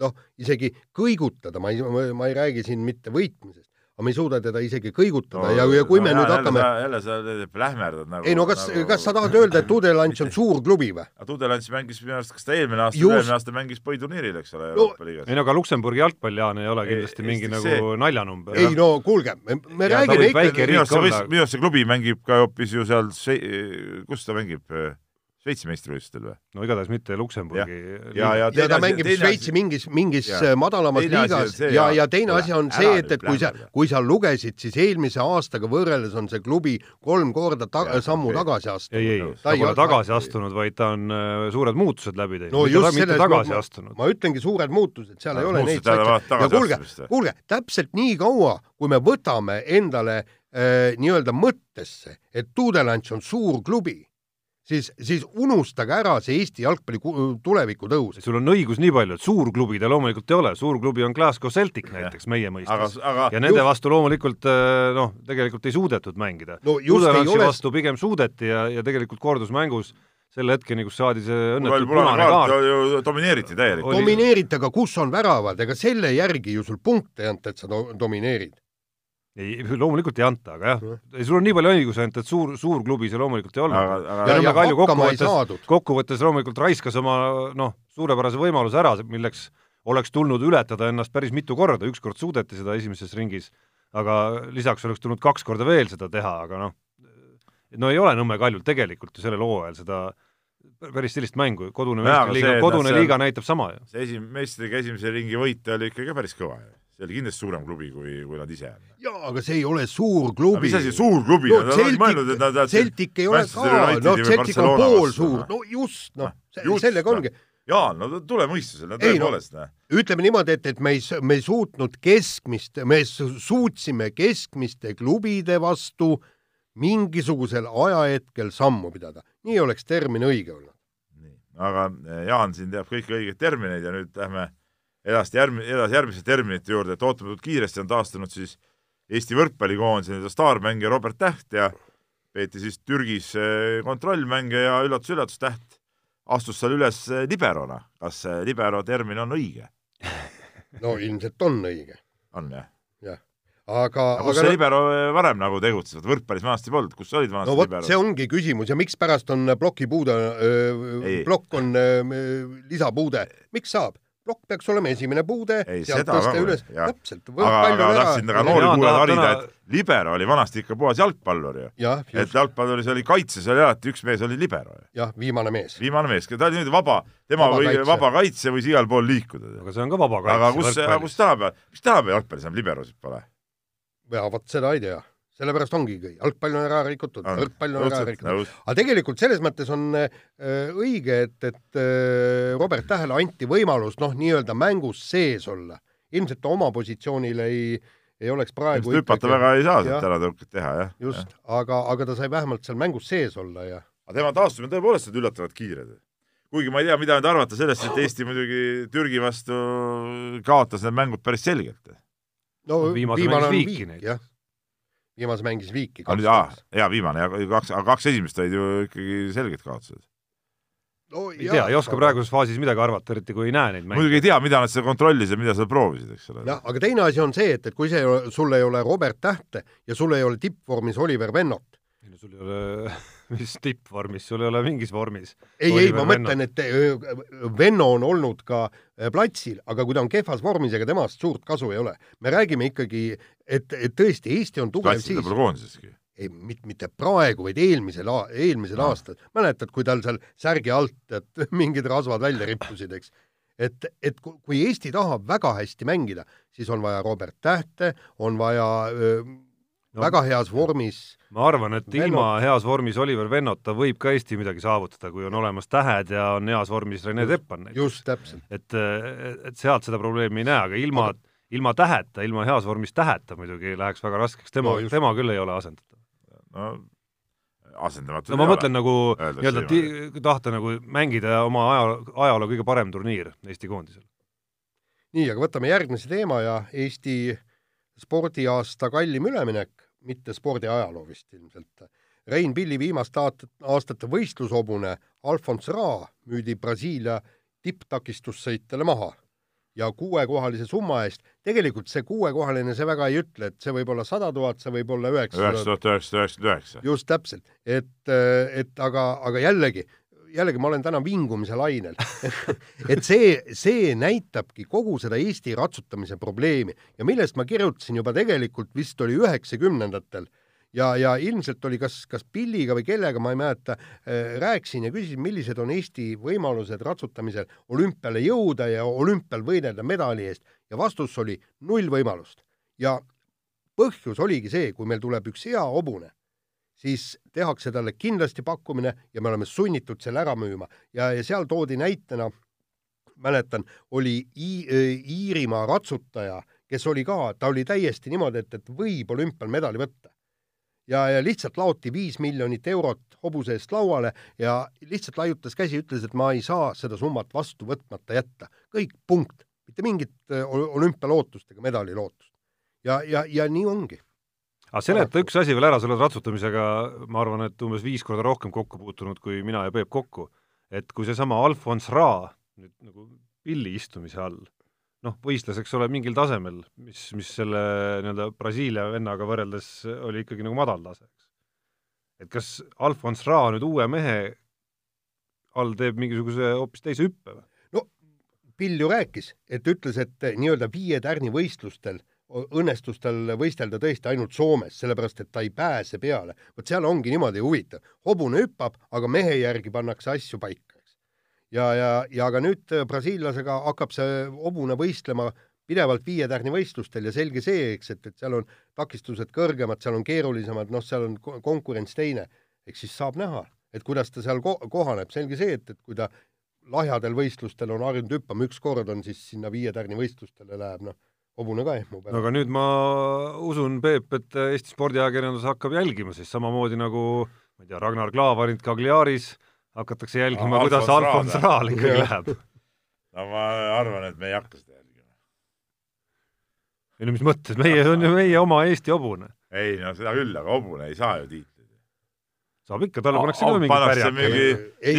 noh, isegi kõigutada, ma ei, ma ei räägi siin mitte võitmisest, aga me ei suuda teda isegi kõigutada no, ja, ja kui no, me jah, nüüd hakkame jälle sa plähmerdad nagu ei no kas nagu..., kas sa tahad öelda, et Tudelants on suur klubi või? Tudelants mängis minu arust, kas ta eelmine aasta Just... eelmine aasta mängis põhiturniiril, eks ole, Euroopa no, liigas. ei no aga Luksemburgi jalgpall, Jaan, ei ole kindlasti ei, mingi nagu see... naljanumber. ei no kuulge, me, me ja, räägime ikka minu arust see klubi mängib ka hoopis ju seal, kus ta mängib? Šveitsi meistrivõistlustel või? no igatahes mitte Luksemburgi. ja, ja, ja ta mängib Šveitsi mingis, mingis ja. madalamas liigas see, ja, ja teine asi on see, et, et kui sa, kui sa lugesid, siis eelmise aastaga võrreldes on see klubi kolm korda ta ja, sammu okay. tagasi astunud. ei, ei, ta pole tagasi astunud, vaid ta on uh, suured muutused läbi teinud. no just selles tagasi ma, astunud. ma ütlengi suured muutused, seal ja, ei ole neid satse. ja kuulge, kuulge, täpselt nii kaua, kui me võtame endale äh, nii-öelda mõttesse, et Tuudelants on suur klubi siis, siis unustage ära see Eesti jalgpalli tuleviku tõus. sul on õigus nii palju, et suurklubi ta loomulikult ei ole, suurklubi on Glasgow Celtic näiteks meie mõistes. Ja nende just... vastu loomulikult äh, noh, tegelikult ei suudetud mängida no,. Udelansi ole... vastu pigem suudeti ja, ja tegelikult kordusmängus selle hetkeni, kus saadi see õnnetu punane kaart. domineeriti täielikult. domineeriti, aga kus on väravad, ega selle järgi ju sul punkte ei anta, et sa do domineerid ei, loomulikult ei anta, aga jah, sul on nii palju õigus ainult, et suur, suur klubi see loomulikult ei olnud. ja, ja Kalju kokkuvõttes, kokkuvõttes loomulikult raiskas oma noh, suurepärase võimaluse ära, milleks oleks tulnud ületada ennast päris mitu korda, ükskord suudeti seda esimeses ringis, aga lisaks oleks tulnud kaks korda veel seda teha, aga noh, no ei ole Nõmme Kaljul tegelikult ju sellel hooajal seda päris sellist mängu, kodune meistriliiga, kodune see, liiga näitab sama ju. see esim-, meistriga esimese ringi võit oli ikkagi päris kõva ju see oli kindlasti suurem klubi, kui, kui nad ise on. jaa, aga see ei ole suur klubi. mis asi suur klubi no,? Celtic ei ole ka, no Celtic on poolsuur, no just, noh, sellega ongi. Jaan, no tule mõistusele, no tõepoolest no,. ütleme niimoodi, et, et me ei, me ei suutnud keskmist, me suutsime keskmiste klubide vastu mingisugusel ajahetkel sammu pidada. nii oleks termin õige olnud. nii, aga Jaan siin teab kõiki õigeid termineid ja nüüd lähme edasi järg-, edasi järgmiste terminite juurde, et ootamatult kiiresti on taastunud siis Eesti võrkpallikoondise nii-öelda staarmängija Robert Täht ja peeti siis Türgis eh, kontrollmänge ja üllatus-üllatus, Täht astus seal üles eh, liberona. kas libero termin on õige? no ilmselt on õige. on jah? jah aga, aga kus see libero eh, varem nagu tegutses, võrkpallis vanasti polnud, kus olid vanasti no vot, see ongi küsimus ja mikspärast on plokipuude, plokk on öö, lisapuude, miks saab? Plokk peaks olema esimene puude, sealt tõsta üles, täpselt. aga, aga tahtsin ka noori kuulajad harida, et libero oli vanasti ikka puhas jalgpallur ju. et jalgpalluris oli kaitses oli alati üks mees oli libero. jah, viimane mees. viimane mees, ta oli nüüd vaba, tema vaba või kaitse. vaba kaitse võis igal pool liikuda. aga see on ka vaba kaitse. aga kus, kus tänapäeval, mis tänapäeval jalgpallis enam liberosid pole? ja vot seda ei tea sellepärast ongi, jalgpall on ära rikutud, võrkpall on ära rikutud. aga tegelikult selles mõttes on äh, õige, et, et äh, Robert Tähele anti võimalus noh, nii-öelda mängus sees olla. ilmselt ta oma positsioonil ei, ei oleks praegu just hüpata väga ei saa sealt ära tõuket teha, jah. just, aga, aga ta sai vähemalt seal mängus sees olla ja aga tema taastumine tõepoolest on üllatavalt kiired. kuigi ma ei tea, mida nüüd arvata sellest, et Eesti muidugi Türgi vastu kaotas need mängud päris selgelt. no viimane on viiki, jah viimase mängis viiki. jaa, viimane ja kaks, aga kaks esimest olid ju ikkagi selged kaotused. no ei tea, ei oska praeguses faasis midagi arvata, eriti kui ei näe neid mänge. muidugi ei tea, mida nad seal kontrollisid, mida seal proovisid, eks ole. jah, aga teine asi on see, et, et kui see, sul ei ole Robert Tähte ja sul ei ole tippvormis Oliver Vennot. ei no sul ei ole mis tippvormis, sul ei ole mingis vormis. ei, ei, ma mõtlen, et Venno on olnud ka platsil, aga kui ta on kehvas vormis, ega temast suurt kasu ei ole. me räägime ikkagi, et, et tõesti, Eesti on tugev siis. platsil ei, mitte, mitte praegu, vaid eelmisel, eelmisel no. aastal. mäletad, kui tal seal särgi alt, et mingid rasvad välja rippusid, eks et, et kui Eesti tahab väga hästi mängida, siis on vaja Robert Tähte, on vaja öö, no, väga heas vormis. ma arvan, et Venno... ilma heas vormis Oliver Vennota võib ka Eesti midagi saavutada, kui on olemas tähed ja on heas vormis Rene Teppan näiteks. just, täpselt. et, et sealt seda probleemi ei näe, aga ilma aga..., ilma täheta, ilma heas vormis täheta muidugi läheks väga raskeks, tema no,, tema küll ei ole asendatav. no asendamatu no ma mõtlen nagu nii-öelda tahta nagu mängida oma aja, ajaloo kõige parem turniir Eesti koondisel. nii, aga võtame järgmise teema ja Eesti spordiaasta kallim üleminek, mitte spordiajaloo vist ilmselt. Rein Pilli viimaste aastate võistlushobune Alfons Ra müüdi Brasiilia tipptakistussõitjale maha ja kuuekohalise summa eest, tegelikult see kuuekohaline, see väga ei ütle, et see võib olla sada tuhat, see võib olla üheksasada. üheksa tuhat üheksasada üheksakümmend üheksa. just täpselt, et, et aga, aga jällegi, jällegi ma olen täna vingumise lainel et see, see näitabki kogu seda Eesti ratsutamise probleemi ja millest ma kirjutasin juba tegelikult vist oli üheksakümnendatel ja, ja ilmselt oli kas, kas Pilliga või kellega, ma ei mäleta äh,, rääkisin ja küsisin, millised on Eesti võimalused ratsutamisel olümpiale jõuda ja olümpial võidelda medali eest. Ja vastus oli null võimalust. ja põhjus oligi see, kui meil tuleb üks hea hobune, siis tehakse talle kindlasti pakkumine ja me oleme sunnitud selle ära müüma. Ja, ja seal toodi näitena, mäletan, oli Iirimaa ratsutaja, kes oli ka, ta oli täiesti niimoodi, et, et võib olümpial medali võtta ja, ja lihtsalt laoti viis miljonit eurot hobuse eest lauale ja lihtsalt laiutas käsi, ütles, et ma ei saa seda summat vastu võtmata jätta. kõik, punkt. mitte mingit äh, olümpialootust ega medalilootust. ja, ja, ja nii ongi. aga seleta üks asi veel ära, sa oled ratsutamisega, ma arvan, et umbes viis korda rohkem kokku puutunud kui mina ja Peep kokku. et kui seesama Alfons Ra nüüd nagu pilli istumise all noh, võistles, eks ole, mingil tasemel, mis, mis selle nii-öelda Brasiilia vennaga võrreldes oli ikkagi nagu madal tase, eks. et kas Alfons Ra nüüd uue mehe all teeb mingisuguse hoopis teise hüppe või? no Pill ju rääkis, et ütles, et nii-öelda viie tärni võistlustel õnnestus tal võistelda tõesti ainult Soomes, sellepärast et ta ei pääse peale. vot seal ongi niimoodi huvitav, hobune hüppab, aga mehe järgi pannakse asju paika ja, ja, ja aga nüüd äh, brasiillasega hakkab see hobune võistlema pidevalt viie tärni võistlustel ja selge see, eks, et, et seal on takistused kõrgemad, seal on keerulisemad, noh, seal on konkurents teine. eks siis saab näha, et kuidas ta seal ko kohaneb, selge see, et, et kui ta lahjadel võistlustel on harjunud hüppama, üks kord on siis sinna viie tärni võistlustele läheb, noh, hobune ka ehmub. no aga nüüd ma usun, Peep, et Eesti spordiajakirjandus hakkab jälgima siis samamoodi nagu ma ei tea, Ragnar Klavanit Cagliaris hakatakse jälgima, kuidas Alfons Raal ikkagi läheb. no ma arvan, et me ei hakka seda jälgima. ei no mis mõttes, meie, see on ju meie oma Eesti hobune. ei no seda küll, aga hobune ei saa ju tiitlit. saab ikka, talle pannakse ka mingi pärjak. mingi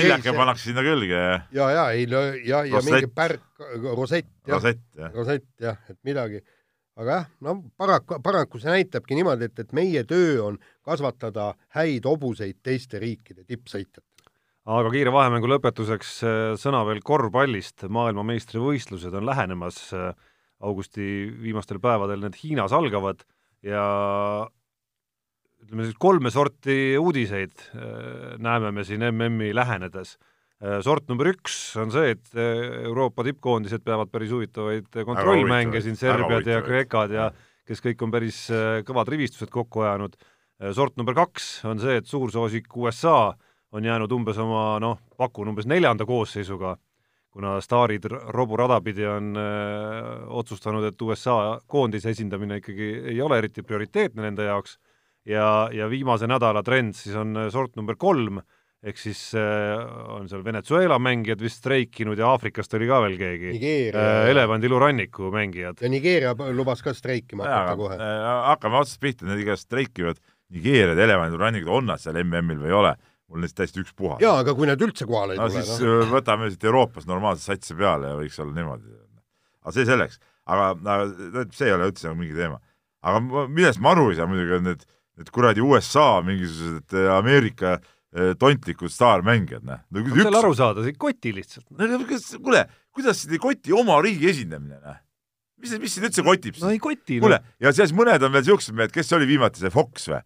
niljake pannakse sinna külge ja ja, ja ei no ja, ja mingi pärk, rosett jah, rosett jah, rosett, jah, et midagi aga jah, no paraku, paraku see näitabki niimoodi, et, et meie töö on kasvatada häid hobuseid teiste riikide tippsõitjatele aga kiire vahemängu lõpetuseks äh, sõna veel korvpallist, maailmameistrivõistlused on lähenemas, äh, augusti viimastel päevadel need Hiinas algavad ja ütleme siis kolme sorti uudiseid äh, näeme me siin MM-i lähenedes. sort number üks on see, et Euroopa tippkoondised peavad päris huvitavaid kontrollmänge siin, Serbiad ja Kreekad ja kes kõik on päris kõvad rivistused kokku ajanud. sort number kaks on see, et suursoosik USA on jäänud umbes oma noh, pakun umbes neljanda koosseisuga, kuna staarid robu rada pidi on öö, äh, otsustanud, et USA koondise esindamine ikkagi ei ole eriti prioriteetne nende jaoks ja, ja viimase nädala trend siis on äh, sort number kolm, ehk siis äh, on seal Venezuela mängijad vist streikinud ja Aafrikast oli ka veel keegi. Elevandiluuranniku mängijad. ja Nigeeria lubas ka streikima hakata kohe. Hakkame otsast pihta, need igast streikivad Nigeeriad, elevandiluurannikud, on nad seal MM-il või ei ole mul neist täiesti ükspuha. jaa, aga kui nad üldse kohale ei no, tule. siis no. võtame siit Euroopas normaalselt satsi peale ja võiks olla niimoodi. aga see selleks, aga, aga see ei ole üldse nagu mingi teema. aga millest ma aru ei saa muidugi, on need, need kuradi USA mingisugused Ameerika tontlikud staarmängijad, noh. no üks... seal aru saada, see ei koti lihtsalt. no kuule, kuidas ei koti oma riigi esindamine, noh? mis, mis sind üldse kotib siis? no ei koti. kuule no., ja siis mõned on veel siuksed mehed, kes oli viimati, see Fox või?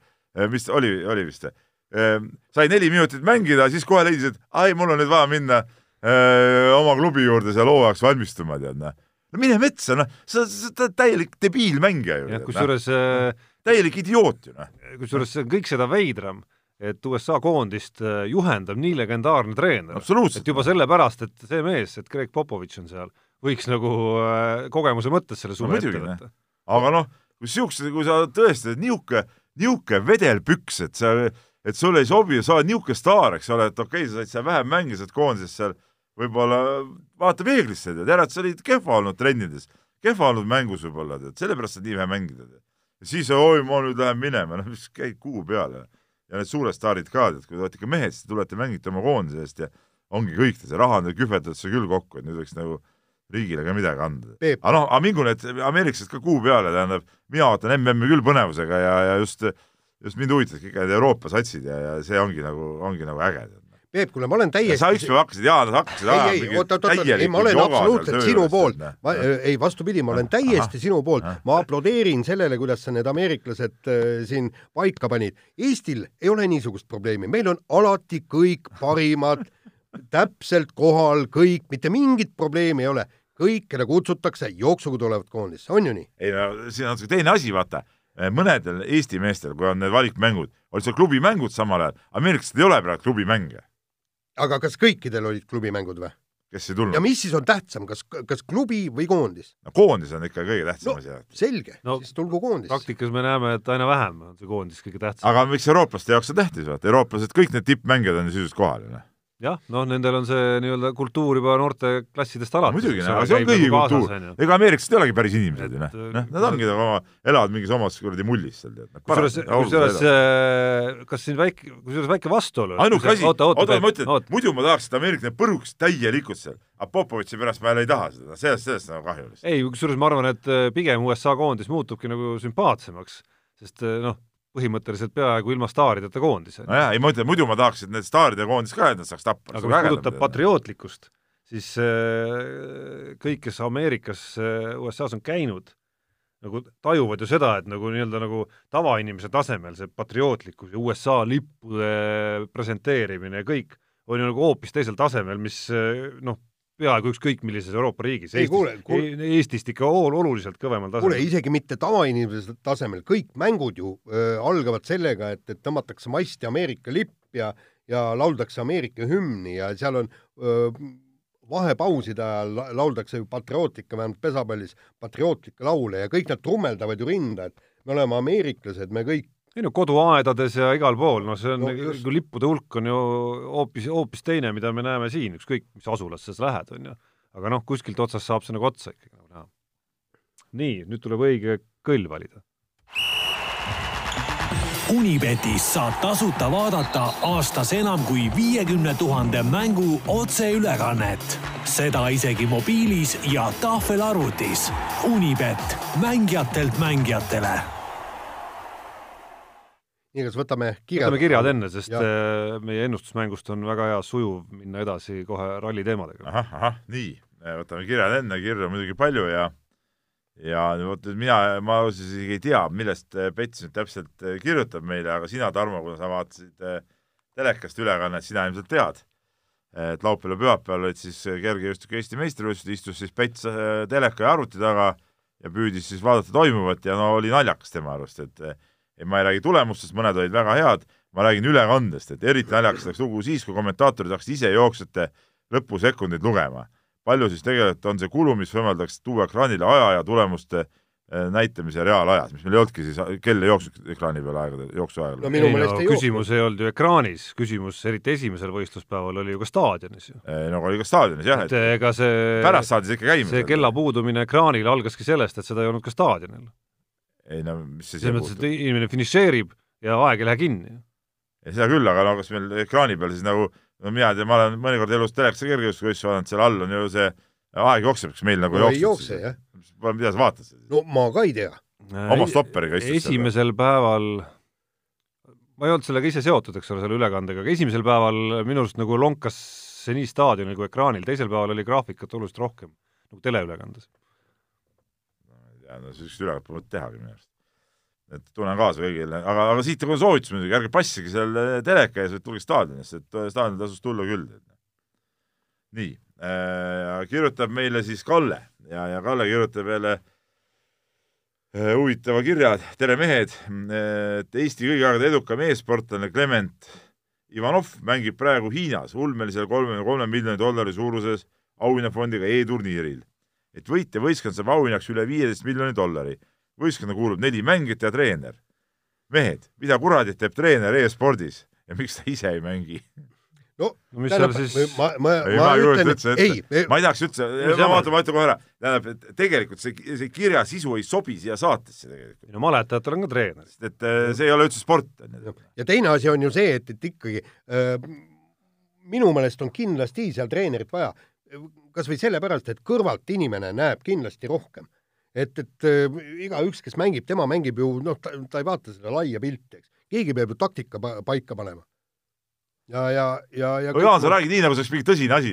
mis oli, oli vist või? Ehm, sai neli minutit mängida, siis kohe leidis, et ai, mul on nüüd vaja minna öö, oma klubi juurde seal hooajaks valmistuma, tead noh. no mine metsa, noh, sa, sa oled täielik debiilmängija ju. kusjuures äh, täielik idioot ju, noh. kusjuures see on kõik seda veidram, et USA koondist äh, juhendab nii legendaarne treener. et juba sellepärast, et see mees, et Greg Popovitš on seal, võiks nagu äh, kogemuse mõttes selle suve no, ette võtta. aga noh, kui siukse, kui sa tõesti oled niisugune, niisugune vedelpüks, et sa et sulle ei sobi, sa oled niisugune staar, eks ole, et okei okay,, sa said seal vähem mängida, sa oled koondises seal võib-olla vaata peeglisse, tead, ära, et sa olid kehva olnud trennides, kehva olnud mängus võib-olla, tead, sellepärast saad nii vähe mängida, tead. ja siis, oi, ma nüüd lähen minema, noh, mis käid kuu peale. ja need suured staarid ka, tead, kui te olete ikka mehed, siis te tulete, mängite oma koondise eest ja ongi kõik, see raha on kühvetatakse küll kokku, et nüüd võiks nagu riigile ka midagi anda. aga noh, aga mingu need ameeriklased ka kuu peale, tähendab, mina ootan MM-i küll põnevusega ja, ja just, just mind huvitavad kõik need Euroopa satsid ja, ja see ongi nagu, ongi nagu äge Peep, kuule, ma olen täiesti sa ükspäev hakkasid, Jaan, sa hakkasid ei, ei, oot, oot, oot, ei, ma olen absoluutselt sinu poolt. ma, ei, vastupidi, ma olen täiesti aha, sinu poolt. ma aplodeerin sellele, kuidas sa need ameeriklased äh, siin paika panid. Eestil ei ole niisugust probleemi, meil on alati kõik parimad, täpselt kohal kõik, mitte mingit probleemi ei ole. kõik, keda kutsutakse, jooksuga tulevad koondisse, on ju nii? ei no siin on teine asi, vaata mõnedel Eesti meestel, kui on need valikmängud, olid seal klubimängud samal ajal, ameeriklased ei ole praegu klubimänge aga kas kõikidel olid klubimängud või? kes ei tulnud? ja mis siis on tähtsam, kas, kas klubi või koondis? no koondis on ikka kõige tähtsam no, asi. selge no,, siis tulgu koondis. praktikas me näeme, et aina vähem on see koondis kõige tähtsam. aga miks eurooplaste jaoks on tähtis, vaata, eurooplased, kõik need tippmängijad on ju sisuliselt kohal ju noh jah, noh, nendel on see nii-öelda kultuur juba noorteklassidest alates. muidugi, aga see on kõigi nagu kultuur. ega ameeriklased ei olegi päris inimesed ju noh, noh, nad ongi nagu oma, elavad mingis omas kuradi mullis seal tead. kusjuures, kusjuures äh, kas siin väike, kusjuures väike vastuolu. ainuke asi, oota, ma ütlen, muidu ma tahaks, et ameeriklased põruks täielikult seal, aga Popovitši pärast ma jälle ei taha seda, sellest, sellest nagu kahju ei, kusjuures ma arvan, et äh, pigem USA koondis muutubki nagu sümpaatsemaks, sest äh, noh, põhimõtteliselt peaaegu ilma staarideta koondis. nojah, ei ma ütlen, muidu ma tahaks, et need staaride koondis ka, et nad saaks tappa. aga mis puudutab patriootlikkust, siis äh, kõik, kes Ameerikas, äh, USA-s on käinud, nagu tajuvad ju seda, et nagu nii-öelda nagu tavainimese tasemel see patriootlikkus ja USA lippude presenteerimine ja kõik on ju nagu hoopis teisel tasemel, mis äh, noh, peaaegu ükskõik millises Euroopa riigis. ei kuule, kuule, Eestist ikka oluliselt kõvemal tasemel. kuule, isegi mitte tavainimese tasemel, kõik mängud ju öö, algavad sellega, et, et tõmmatakse masti Ameerika lipp ja, ja lauldakse Ameerika hümni ja seal on öö, vahepauside ajal lauldakse ju patriootlikke, vähemalt pesapallis, patriootlikke laule ja kõik nad trummeldavad ju rinda, et me oleme ameeriklased, me kõik ei no koduaedades ja igal pool, noh, see on no, just. lippude hulk on ju hoopis, hoopis teine, mida me näeme siin, ükskõik mis asulasse sa lähed, on ju. aga noh, kuskilt otsast saab see nagu otsa ikkagi nagu näha. nii, nüüd tuleb õige kõll valida. Unibetis saab tasuta vaadata aastas enam kui viiekümne tuhande mängu otseülekannet. seda isegi mobiilis ja tahvelarvutis. Unibet, mängijatelt mängijatele nii, kas võtame kirjad? võtame kirjad enne, sest ja. Äh, meie ennustusmängust on väga hea sujuv minna edasi kohe ralli teemadega. ahah, ahah, nii, võtame kirjad enne, kirju on muidugi palju ja ja vot mina, ma ausalt isegi ei tea, millest äh, Pets nüüd täpselt äh, kirjutab meile, aga sina, Tarmo, kuna sa vaatasid telekast ülekannet, sina ilmselt tead, et laupäeval ja pühapäeval olid siis kergejõustiku Eesti meistrivõistlused, istus siis Pets teleka ja arvuti taga ja püüdis siis vaadata toimuvat ja no oli naljakas tema arust, et et ma ei räägi tulemustest, mõned olid väga head, ma räägin ülekandest, et eriti naljakas läks lugu siis, kui kommentaatorid hakkasid ise jooksvate lõpusekundeid lugema. palju siis tegelikult on see kulu, mis võimaldaks tuua ekraanile aja ja tulemuste eh, näitamise reaalajas, mis meil ei olnudki siis, kell ei jooksnud ekraani peal aegade, jooksuaegal. no ei, no, ei küsimus ei olnud ju ekraanis, küsimus eriti esimesel võistluspäeval oli ju ka staadionis ju. no oli ka staadionis jah, et ega see pärast saadi see ikka käima. see kella puudumine ekraanil algaski sellest, et seda ei olnud ka staadionil ei no mis see selles mõttes, et inimene finišeerib ja aeg ei lähe kinni. ei seda küll, aga no kas meil ekraani peal siis nagu, no mina ei tea, ma olen mõnikord elus telekast kergejõustikuvõistlusi vaadanud, seal all on ju see aeg jookseb, kas meil nagu no, jookseb? ei jookse, jah. mida sa vaatad? no ma ka ei tea. oma stopperiga istud esimesel seal. päeval ma ei olnud sellega ise seotud, eks ole, selle ülekandega, aga esimesel päeval minu arust nagu lonkas see nii staadionil kui ekraanil, teisel päeval oli graafikat oluliselt rohkem, nagu teleülekandes ja no niisugust ülekannet pole tehagi minu arust. et tunnen kaasa kõigile, aga, aga siit nagu soovitus muidugi, ärge passige seal teleka ees, vaid tulge staadionisse, et eh, staadionil tasus tulla küll. nii äh,, kirjutab meile siis Kalle ja, ja Kalle kirjutab jälle äh, huvitava kirja, tere mehed, et Eesti kõigi aegade edukam e-sportlane Clement Ivanov mängib praegu Hiinas ulmelisel kolmekümne kolme miljoni dollari suuruses auhinnafondiga e-turniiril et võitja võistkond saab auhinnaks üle viieteist miljoni dollari. võistkonda kuulub neli mängijat ja treener. mehed, mida kuradit teeb treener e-spordis? ja miks ta ise ei mängi no, no mis seal siis ma, ma, ei, ma, ma ei ütlen, üldse ette ei, ma ei tahaks üldse, ma vaatan, ma ütlen kohe ära, tähendab, et tegelikult see, see kirja sisu ei sobi siia saatesse tegelikult. no maletajatel on ka treener. sest et äh, see ei ole üldse sport. ja teine asi on ju see, et, et ikkagi äh, minu meelest on kindlasti seal treenerit vaja, kas või sellepärast, et kõrvalt inimene näeb kindlasti rohkem. et, et äh, igaüks, kes mängib, tema mängib ju noh, ta ei vaata seda laia pilti, eks. keegi peab ju taktika paika panema ja, ja, ja, ja no Jaan, sa räägid nii, nagu see oleks mingi tõsine asi.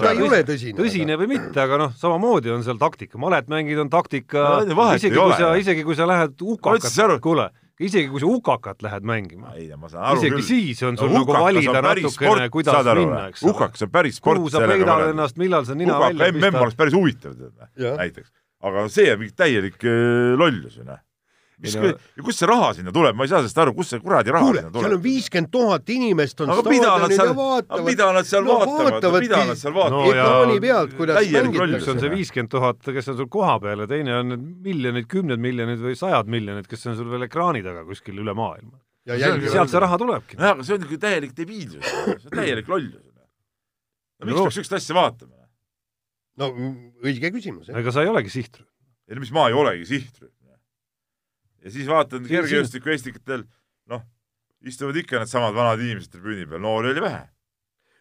ta ei ole tõsine. tõsine või mitte, aga noh, samamoodi on seal taktika, maletmängid on taktika no,, isegi kui sa, isegi kui sa lähed ukakat, kuule, isegi kui sa ukakat lähed mängima, isegi küll. siis on sul no, nagu valida natukene, kuidas minna, eks ole. ukakas on päris sport. kuhu sa peidad ennast, millal sa nina Ukaka välja pistad. MM oleks päris huvitav, näiteks. aga see on mingi täielik äh, lollus ju, noh mis no..., kust see raha sinna tuleb, ma ei saa sellest aru, kust see kuradi raha Kuule, sinna tuleb? seal on viiskümmend tuhat inimest on aga mida nad seal, aga mida nad seal no, vaatavad, mida nad seal vaatavad no,? ekraani pealt, kuidas mängitakse. üks on see viiskümmend tuhat, kes on sul koha peal ja teine on need miljonid, kümned miljonid või sajad miljonid, kes on sul veel ekraani taga kuskil üle maailma. sealt see raha tulebki. nojah, aga see on niisugune täielik debiilsus, see on täielik lollus. no miks peaks niisugust asja vaatama? no õige küsimus. ega sa ei olegi sihtrühm. ei no mis ma ei olegi sihtrühm ja siis vaatan kergejõustikueestikutel, noh, istuvad ikka needsamad vanad inimesed tribüüni peal, noori oli vähe.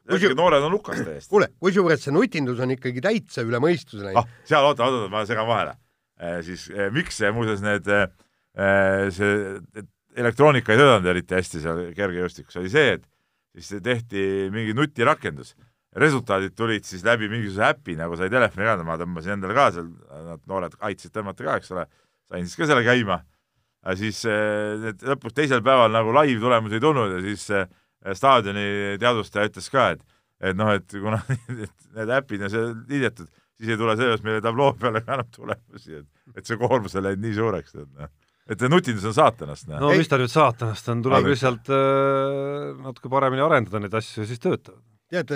Kusi... noored on hukas täiesti. kuule, kusjuures see nutindus on ikkagi täitsa üle mõistuse läinud. ah, seal, oota, oota, ma segan vahele eh,. siis eh, miks see muuseas need eh,, see elektroonika ei töötanud eriti hästi seal kergejõustikus, oli see, et siis tehti mingi nutirakendus. resultaadid tulid siis läbi mingisuguse äpi, nagu sai telefoni ka, ma tõmbasin endale ka seal, nad noored aitasid tõmmata ka, eks ole, sain siis ka selle käima aga siis eh, lõpuks teisel päeval nagu live-tulemusi ei tulnud ja siis eh, staadioni teadvustaja ütles ka, et et noh, et kuna need äpid on seal liidetud, siis ei tule sellest meile tabloo peale ka enam tulemusi, et, et see koormus on läinud nii suureks, et noh, et nutindus on saatanast. no mis ta nüüd saatanast on, tuleb lihtsalt äh, natuke paremini arendada neid asju ja siis töötavad. tead,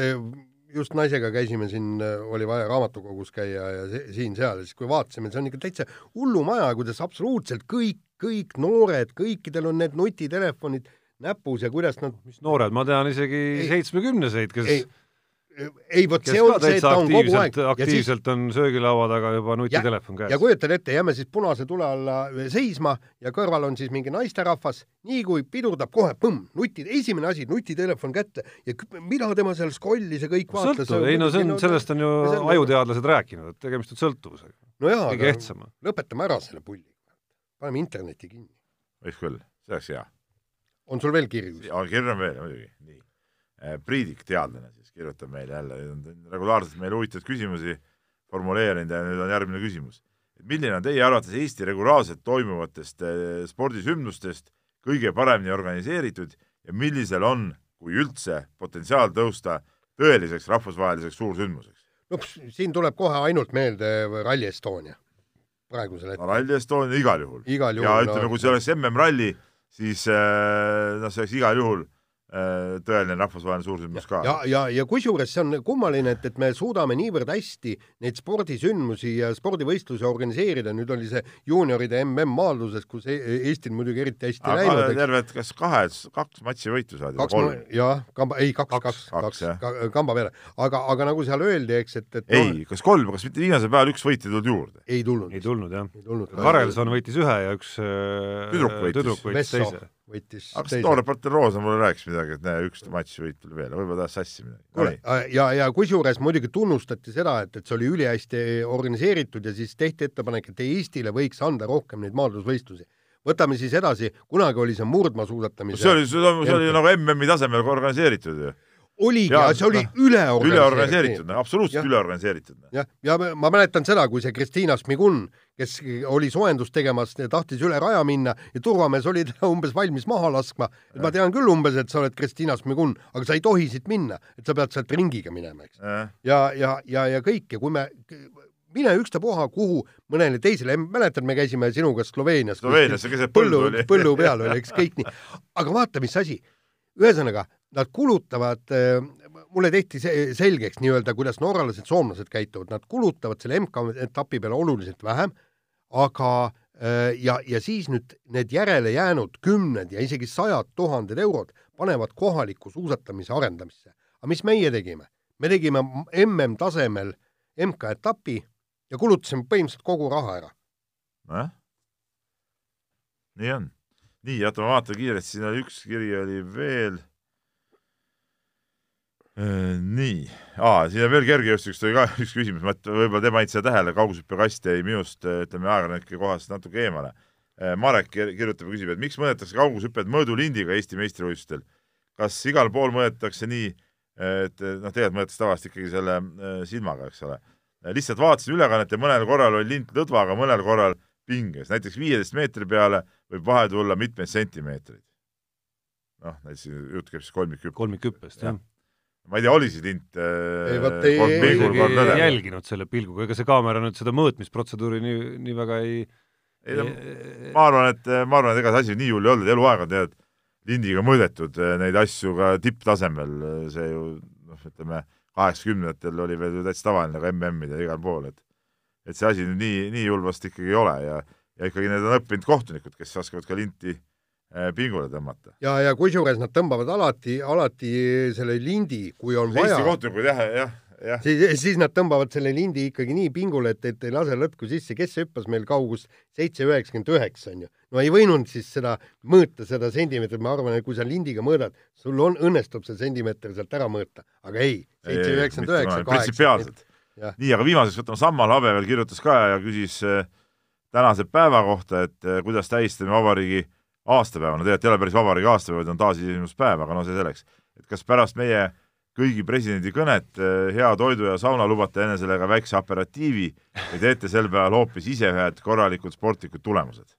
just naisega käisime siin, oli vaja raamatukogus käia ja siin-seal ja siis kui vaatasime, see on ikka täitsa hullumaja, kuidas absoluutselt kõik, kõik noored, kõikidel on need nutitelefonid näpus ja kuidas nad mis noored, ma tean isegi seitsmekümneseid, kes ei, ei vot see on see, et ta on kogu aeg aktiivselt siis... on söögilaua taga juba nutitelefon käes. ja kujutad ette, jääme siis punase tule alla seisma ja kõrval on siis mingi naisterahvas, nii kui pidurdab, kohe põmm, nuti, esimene asi, nutitelefon kätte ja mida tema seal scrollis ja kõik vaatas. ei no see on, sellest on ju ajuteadlased rääkinud, et tegemist on sõltuvusega. no jaa, aga lõpetame ära selle pulli. Paneme interneti kinni. võiks küll, see oleks hea. on sul veel kirju? kirju on veel, muidugi, nii. Priidik, teadlane kirjutab meile jälle, regulaarselt meile huvitavaid küsimusi formuleerinud ja nüüd on järgmine küsimus. milline on teie arvates Eesti regulaarselt toimuvatest eh, spordisündmustest kõige paremini organiseeritud ja millisel on, kui üldse, potentsiaal tõusta tõeliseks rahvusvaheliseks suursündmuseks? no siin tuleb kohe ainult meelde Rally Estonia praegusel hetkel no,. Rally Estonia igal juhul. ja ütleme kui see oleks MM-ralli, siis eh, noh, see oleks igal juhul tõeline rahvusvaheline suursündmus ka. ja, ja, ja kusjuures see on kummaline, et, et me suudame niivõrd hästi neid spordisündmusi ja spordivõistlusi organiseerida, nüüd oli see juunioride MM maadluses, kus e-, Eestil muidugi eriti hästi Aga läinud. terved, kas kahes, kaks matši võitu saadi? kaks, jah, kamba, ei kaks, kaks, kaks, kaks, kamba peale, aga, aga nagu seal öeldi, eks, et, et ei no,, kas kolm, kas mitte viimasel päeval üks võit ei tulnud juurde? ei tulnud. ei tulnud, jah. Karelson võitis ühe ja üks äh, tüdruk võitis, tüdruk võitis teise võitis aga noor reporter Roosa mulle rääkis midagi, et näe, üks matš võit tuli veel, võib-olla tajas sassi midagi. kuule, ja, ja kusjuures muidugi tunnustati seda, et, et see oli ülihästi organiseeritud ja siis tehti ettepanek, et Eestile võiks anda rohkem neid maadlusvõistlusi. võtame siis edasi, kunagi oli see murdmaasuusatamise see oli, see oli nagu MM-i tasemel organiseeritud ju oligi, see oli üleorganiseeritud. üleorganiseeritud, absoluutselt üleorganiseeritud. jah, ja ma mäletan seda, kui see Kristiina Smigun, kes oli soojendust tegemas, tahtis üle raja minna ja turvamees oli teda umbes valmis maha laskma. ma tean küll umbes, et sa oled Kristiina Smigun, aga sa ei tohi siit minna, et sa pead sealt ringiga minema, eks. ja, ja, ja, ja kõik ja kui me mine ükstapuha kuhu mõnele teisele, mäletad, me käisime sinuga Sloveenias. Sloveenias, keset põldu oli. põllu peal oli, eks kõik nii. aga vaata, mis asi. ühesõnaga, nad kulutavad, äh, mulle tehti selgeks nii-öelda, kuidas norralased, soomlased käituvad, nad kulutavad selle MK-etapi peale oluliselt vähem, aga ja, ja siis nüüd need järele jäänud kümned ja isegi sajad tuhanded eurod panevad kohaliku suusatamise arendamisse. aga mis meie tegime? me tegime MM-tasemel MK-etapi ja kulutasime põhimõtteliselt kogu raha ära. nojah, nii on. nii, oota, ma vaatan kiiresti, siin oli üks kiri oli veel nii, aa, siin on veel kergejõustikust oli ka üks küsimus, ma võib-olla te panite tähele, kaugushüppekast jäi minust, ütleme, ajakirjanike kohast natuke eemale. Äh, Marek kirjutab ja küsib, et miks mõõdetakse kaugushüpped mõõdulindiga Eesti meistrivõistlustel? kas igal pool mõõdetakse nii, et noh, tegelikult mõõdetakse tavaliselt ikkagi selle äh, silmaga, eks ole. lihtsalt vaatasin ülekannet ja mõnel korral oli lint lõdvaga, mõnel korral pinges, näiteks viieteist meetri peale võib vahe tulla mitmeid sentimeetreid. noh, näiteks jutt käib siis kolmikhüppest. kolmikhüppest, jah ma ei tea, oli see tint äh, ei, vot ei, ei jälginud selle pilguga, ega see kaamera nüüd seda mõõtmisprotseduuri nii, nii väga ei ei no ma arvan, et, ma arvan, et ega see asi nii hull ei olnud, eluaeg on tead lindiga mõõdetud äh, neid asju ka tipptasemel, see ju noh, ütleme kaheksakümnendatel oli veel ju täitsa tavaline ka MM-id ja igal pool, et et see asi nüüd nii, nii hull vast ikkagi ei ole ja ja ikkagi need on õppinud kohtunikud, kes oskavad ka linti äh, Äh, pingule tõmmata. ja, ja kusjuures nad tõmbavad alati, alati selle lindi, kui on vaja. Eesti kohtunikud jah, jah, jah. siis, siis nad tõmbavad selle lindi ikkagi nii pingule, et, et ei lase lõtku sisse, kes hüppas meil kaugust seitse üheksakümmend üheksa, onju. no ei võinud siis seda mõõta, seda sentimeetrit, ma arvan, et kui sa lindiga mõõdad, sul on, õnnestub see sentimeeter sealt ära mõõta, aga ei, seitse üheksakümmend üheksa, kaheksa. nii, aga viimaseks võtame, Sammal Habe veel kirjutas ka ja küsis äh, tänase päeva kohta, et äh, kuidas tähistame vabariigi aastapäeva, no tegelikult ei ole päris vabariigi aastapäev, vaid on taasiseseisvumispäev, aga no see selleks. et kas pärast meie kõigi presidendi kõnet eh, hea toidu ja sauna lubate enne sellega väikse aperatiivi või teete sel päeval hoopis ise ühed korralikud sportlikud tulemused?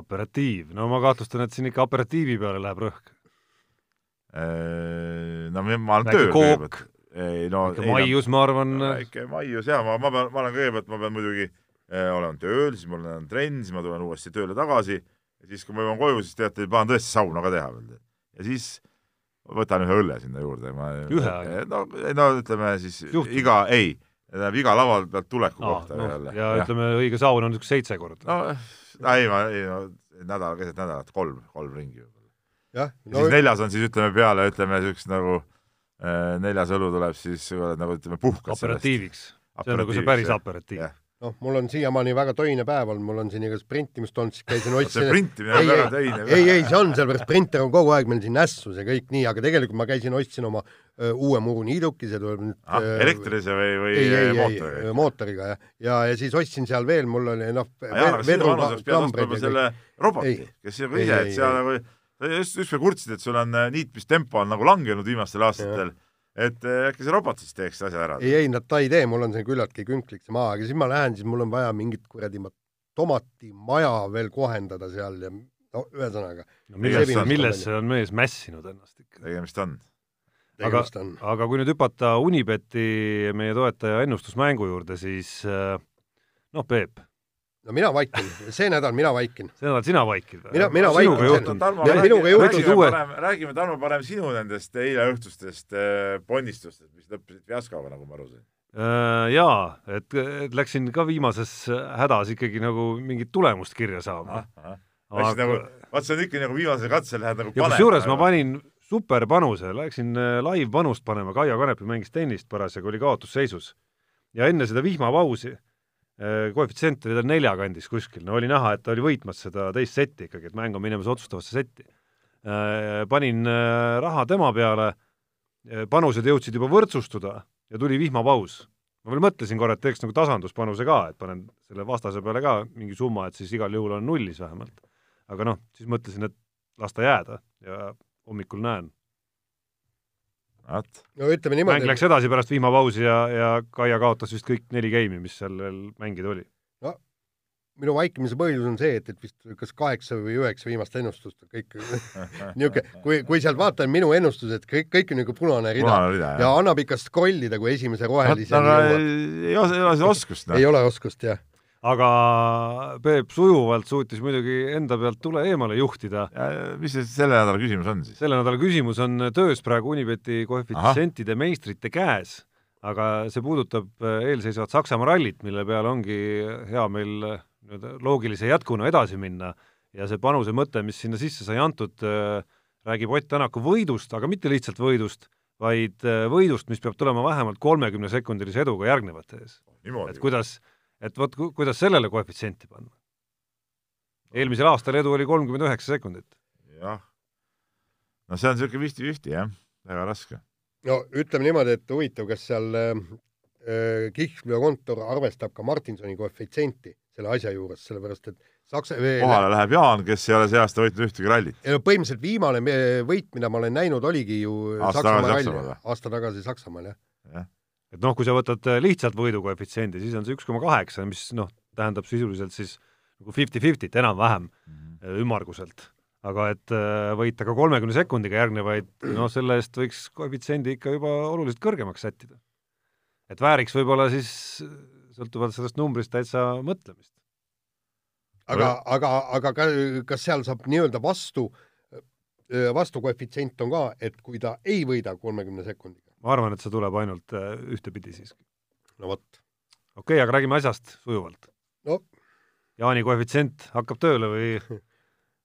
operatiiv, no ma kahtlustan, et siin ikka operatiivi peale läheb rõhk. Eh, no ma olen tööl kõigepealt. ei no väike maius, ma arvan. väike maius jaa, ma, ma pean, ma olen kõigepealt, ma pean muidugi äh,, olen tööl, siis mul on trenn, siis ma tulen uuesti tööle tagasi ja siis, kui ma jõuan koju, siis teate, tahan tõesti sauna ka teha veel. ja siis võtan ühe õlle sinna juurde. ühe ainult? no, no ütleme siis Juhtum. iga, ei, tähendab iga lava pealt tuleku Aa, kohta no, jälle. ja, ja ütleme, õige saun on niisugune seitse korda. no ei, ma, ei no nädal, keset nädalat kolm, kolm ringi võib-olla. jah no,. siis neljas on siis ütleme peale, ütleme niisugust nagu neljas õlu tuleb siis nagu ütleme puhkad operatiiviks. see on nagu see päris aperatiiv noh, mul on siiamaani väga töine päev olnud, mul on siin igas printimist olnud, siis käisin ostsin see printimine on väga töine. ei, ei, see on, sellepärast printer on kogu aeg meil siin nässus ja kõik nii, aga tegelikult ma käisin, ostsin oma öö, uue muruniiduki, see tuleb nüüd ah, elektrilise või, või ei, ei, mootoriga? mootoriga, jah. ja, ja siis ostsin seal veel, mul oli noh vedru selle roboti, kes nagu ise, et seal nagu just, just veel kurtsid, et sul on äh, niitmistempo on nagu langenud viimastel aastatel ja et eh, äkki see robot siis teeks asja ära? ei, ei, nad ta ei tee, mul on see küllaltki künklik see maa, aga siis ma lähen, siis mul on vaja mingit kuradi tomatimaja veel kohendada seal ja no ühesõnaga. no milles, milles see on mees mässinud ennast ikka? tegemist on. aga, aga kui nüüd hüpata Unibeti, meie toetaja ennustusmängu juurde, siis eh, noh, Peep no mina vaikin, see nädal mina vaikin. see nädal sina vaikid või? mina, mina vaikin. minuga juhtus. räägime, Tarmo, parem sinu nendest eileõhtustest äh, ponnistustest, mis lõppesid fiaskoga, nagu ma aru sain äh,. Jaa, et, et läksin ka viimases hädas ikkagi nagu mingit tulemust kirja saama. Aga... Nagu, vaat see on ikka nagu viimasel katsel lähed nagu panema. kusjuures ma panin superpanuse, läksin äh, live-panust panema, Kaia Kanepi mängis tennist parasjagu, oli kaotusseisus. ja enne seda vihmapausi koefitsient oli tal nelja kandis kuskil, no oli näha, et ta oli võitmas seda teist setti ikkagi, et mäng on minemas otsustavasse setti. Äh, panin äh, raha tema peale, panused jõudsid juba võrdsustuda ja tuli vihmapaus. ma veel mõtlesin korra, et teeks nagu tasanduspanuse ka, et panen selle vastase peale ka mingi summa, et siis igal juhul on nullis vähemalt. aga noh, siis mõtlesin, et las ta jääda ja hommikul näen no ütleme niimoodi. mäng läks edasi pärast vihmapausi ja, ja Kaia kaotas vist kõik neli geimi, mis seal veel mängida oli. no minu vaikimise põhjus on see, et, et vist kas kaheksa või üheksa viimast ennustust, kõik niisugune, kui, kui sealt vaatan minu ennustused, kõik, kõik on niisugune punane rida, punane rida ja annab ikka scroll ida, kui esimese rohelise aga ei ole, ei ole seda oskust. ei ole oskust, jah aga Peep sujuvalt suutis muidugi enda pealt tule eemale juhtida. mis see selle nädala küsimus on siis? selle nädala küsimus on töös praegu Unibeti koefitsientide meistrite käes, aga see puudutab eelseisvat Saksamaa rallit, mille peale ongi hea meil nii-öelda loogilise jätkuna edasi minna ja see panuse mõte, mis sinna sisse sai antud, räägib Ott Tänaku võidust, aga mitte lihtsalt võidust, vaid võidust, mis peab tulema vähemalt kolmekümne sekundilise eduga järgnevate ees. et kuidas, et vot ku, kuidas sellele koefitsienti panna. eelmisel aastal edu oli kolmkümmend üheksa sekundit. jah. no see on niisugune fifty-fifty jah, väga raske. no ütleme niimoodi, et huvitav, kas seal äh, kihlveokontor arvestab ka Martinsoni koefitsienti selle asja juures, sellepärast et Saksa kohale läheb Jaan, kes ei ole see aasta võitnud ühtegi rallit. põhimõtteliselt viimane võit, mida ma olen näinud, oligi ju aasta Saksamaa ralli, aasta tagasi Saksamaal, jah ja. Et noh, kui sa võtad äh, lihtsalt võidukoefitsiendi, siis on see üks koma kaheksa, mis noh, tähendab sisuliselt siis nagu fifty-fifty't enam-vähem mm -hmm. ümmarguselt. aga et äh, võita ka kolmekümne sekundiga järgnevaid, noh, selle eest võiks koefitsiendi ikka juba oluliselt kõrgemaks sättida. et vääriks võib-olla siis sõltuvalt sellest numbrist täitsa mõtlemist aga, aga, aga kas seal saab nii-öelda vastu, vastukoefitsient on ka, et kui ta ei võida kolmekümne sekundiga? Ma arvan, et see tuleb ainult ühtepidi siiski. no vot. okei okay,, aga räägime asjast sujuvalt no.. Jaani koefitsient hakkab tööle või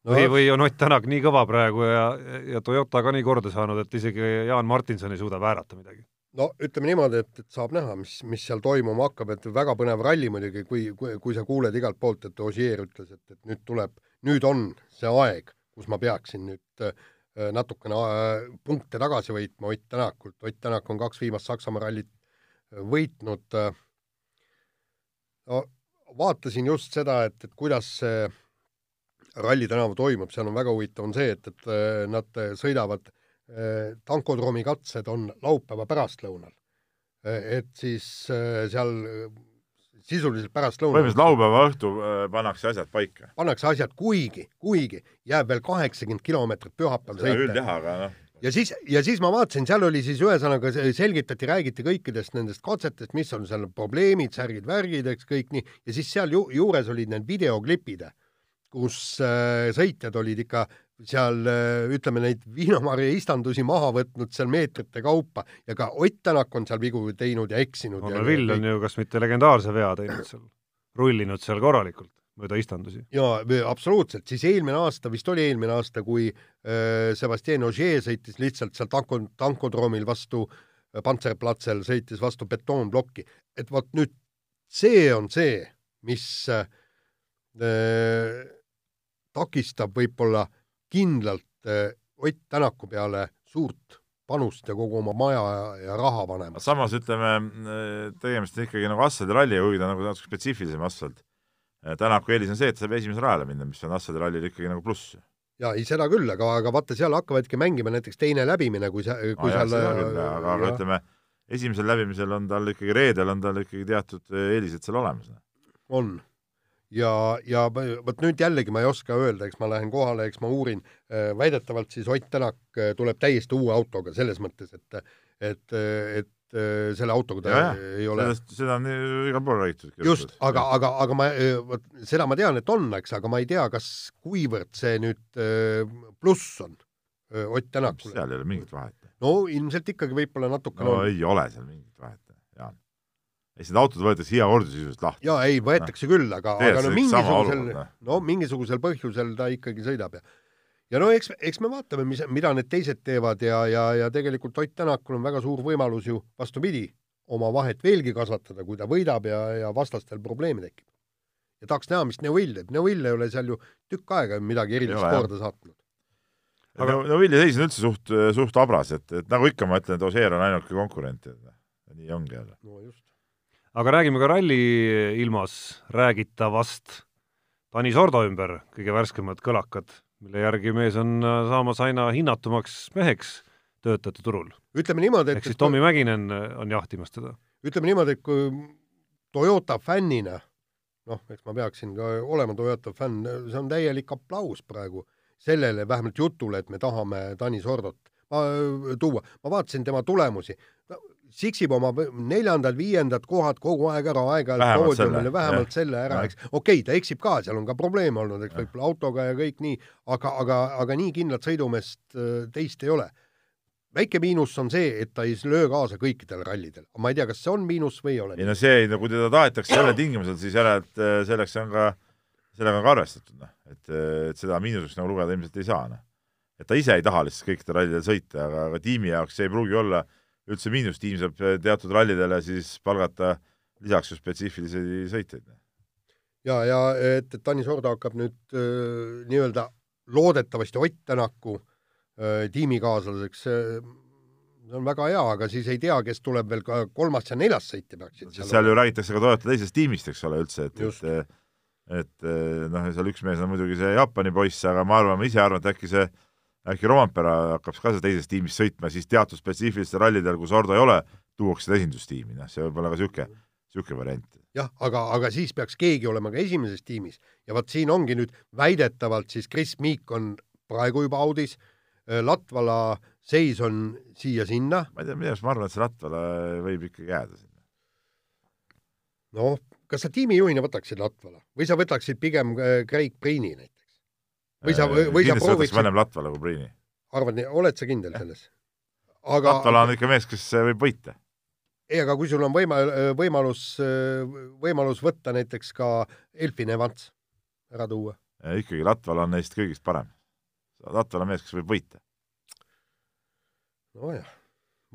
no, või, või on Ott Tänak nii kõva praegu ja, ja Toyota ka nii korda saanud, et isegi Jaan Martinson ei suuda väärata midagi? no ütleme niimoodi, et, et saab näha, mis, mis seal toimuma hakkab, et väga põnev ralli muidugi, kui, kui, kui sa kuuled igalt poolt, et Ogier ütles, et, et nüüd tuleb, nüüd on see aeg, kus ma peaksin nüüd äh, natukene äh, punkte tagasi võitma Ott Tänakult, Ott Tänak on kaks viimast Saksamaa rallit äh, võitnud äh,. no vaatasin just seda, et, et kuidas see ralli tänavu toimub, seal on väga huvitav, on see, et, et äh, nad sõidavad äh, Äh, tankodroomi katsed on laupäeva pärastlõunal. Äh, et siis äh, seal sisuliselt pärastlõunal põhimõtteliselt laupäeva õhtu pannakse asjad paika? pannakse asjad, kuigi, kuigi jääb veel kaheksakümmend kilomeetrit pühapäeval sõita. küll jah, aga noh ja siis, ja siis ma vaatasin, seal oli siis ühesõnaga selgitati, räägiti kõikidest nendest katsetest, mis on seal probleemid, särgid, värgid, eks kõik nii, ja siis seal ju, juures olid need videoklipid, kus äh, sõitjad olid ikka seal äh, ütleme, neid viinamarja istandusi maha võtnud seal meetrite kaupa ja ka Ott Tänak on seal vigu teinud ja eksinud. Onno Vill on ju kas mitte legendaarse vea teinud seal, rullinud seal korralikult mööda istandusi. jaa, absoluutselt, siis eelmine aasta, vist oli eelmine aasta, kui äh, Sebastian Ogier sõitis lihtsalt seal tanko, tankodroomil vastu äh, Panzerplatsel, sõitis vastu betoonplokki, et vot nüüd see on see, mis äh, takistab võib-olla kindlalt eh, Ott Tänaku peale suurt panust ja kogu oma maja ja, ja raha panema. samas ütleme, eh, tegemist on ikkagi nagu asfaldiralliga, kuigi ta nagu natuke spetsiifilisem asfalt. Eh, Tänaku eelis on see, et saab esimesele rajale minna, mis on asfaldirallil ikkagi nagu pluss. jaa, ei seda küll, aga, aga vaata, seal hakkavadki mängima näiteks teine läbimine, kui sa, kui ah, seal jah, küll, aga, aga ütleme, esimesel läbimisel on tal ikkagi, reedel on tal ikkagi teatud eelised seal olemas. on ja, ja vot nüüd jällegi ma ei oska öelda, eks ma lähen kohale, eks ma uurin, äh, väidetavalt siis Ott Tänak äh, tuleb täiesti uue autoga, selles mõttes, et et, et äh, selle autoga ta ja, ei ole seda on igal pool räägitud. just, aga, aga, aga ma, vot seda ma tean, et on, eks, aga ma ei tea, kas, kuivõrd see nüüd pluss on Ott Tänakule. seal ei ole mingit vahet. no ilmselt ikkagi võib-olla natukene no on. ei ole seal mingit vahet, siis need autod võetakse iga kord sisuliselt lahti. jaa, ei, võetakse küll, aga, aga no mingisugusel, no mingisugusel põhjusel ta ikkagi sõidab ja ja no eks, eks me vaatame, mis, mida need teised teevad ja, ja, ja tegelikult Ott Tänakul on väga suur võimalus ju vastupidi, oma vahet veelgi kasvatada, kui ta võidab ja, ja vastastel probleeme tekib. ja tahaks näha, mis Neuvill teeb, Neuvill ei ole seal ju tükk aega midagi erilist korda saatnud. aga Neuvilli seis on üldse suht, suht habras, et, et nagu ikka ma ütlen, et Ožeer on ainuke konkurent, et nii ongi jälle. no just aga räägime ka ralli ilmas räägitavast Tanis Ordo ümber kõige värskemad kõlakad, mille järgi mees on äh, saamas aina hinnatumaks meheks töötajate turul. ütleme niimoodi, et ehk siis Tommy Mäkinen äh, on jahtimas teda. ütleme niimoodi, et kui Toyota fännina, noh, eks ma peaksin ka olema Toyota fänn, see on täielik aplaus praegu sellele vähemalt jutule, et me tahame Tanis Ordot ma, äh, tuua. ma vaatasin tema tulemusi, siksib oma neljandad-viiendad kohad kogu aeg ära, aeg-ajalt poodiumile, vähemalt jah. selle ära, eks. okei okay,, ta eksib ka, seal on ka probleeme olnud, eks võib-olla autoga ja kõik nii, aga, aga, aga nii kindlat sõidumeest äh, teist ei ole. väike miinus on see, et ta ei löö kaasa kõikidel rallidel. ma ei tea, kas see on miinus või ei ole. ei no see, no kui teda tahetakse selle tingimusel, siis järelikult äh, selleks on ka sellega on ka arvestatud, noh, et, et seda miinuseks nagu lugeda ilmselt ei saa, noh. et ta ise ei taha lihtsalt kõikidel rallidel sõita, aga, aga tiimi jaoks see ei pruugi olla üldse miinus, tiim saab teatud rallidele siis palgata lisaks ju spetsiifilisi sõitjaid. ja, ja et, et Tanis Ordo hakkab nüüd äh, nii-öelda loodetavasti Ott Tänaku äh, tiimikaaslaseks, see on väga hea, aga siis ei tea, kes tuleb veel ka kolmas ja neljas sõitja peaksid seal seal ju räägitakse ka Toyota teisest tiimist, eks ole, üldse, et, et et noh, seal üks mees on muidugi see Jaapani poiss, aga ma arvan, ma ise arvan, et äkki see, äkki Rompera hakkab ka teises tiimis sõitma, siis teatud spetsiifilistel rallidel, kus Ordo ei ole, tuuakse ta esindustiimi, noh, see võib olla ka niisugune, niisugune variant. jah, aga, aga siis peaks keegi olema ka esimeses tiimis ja vot siin ongi nüüd väidetavalt siis Chris Meek on praegu juba Audis, Latvala seis on siia-sinna. ma ei tea, minu arust ma arvan, et see Latvala võib ikkagi jääda sinna. noh, kas sa tiimijuhina võtaksid Latvala või sa võtaksid pigem äh, Craig Priini näiteks? Või sa, või, sa prooviksid vanem Latvala kui Priini. arvad nii, oled sa kindel selles? aga Latvala on ikka mees, kes võib võita. ei, aga kui sul on võima-, võimalus, võimalus võtta näiteks ka Elfin Evans ära tuua. ikkagi Latvala on neist kõigist parem. Latvala on mees, kes võib võita. nojah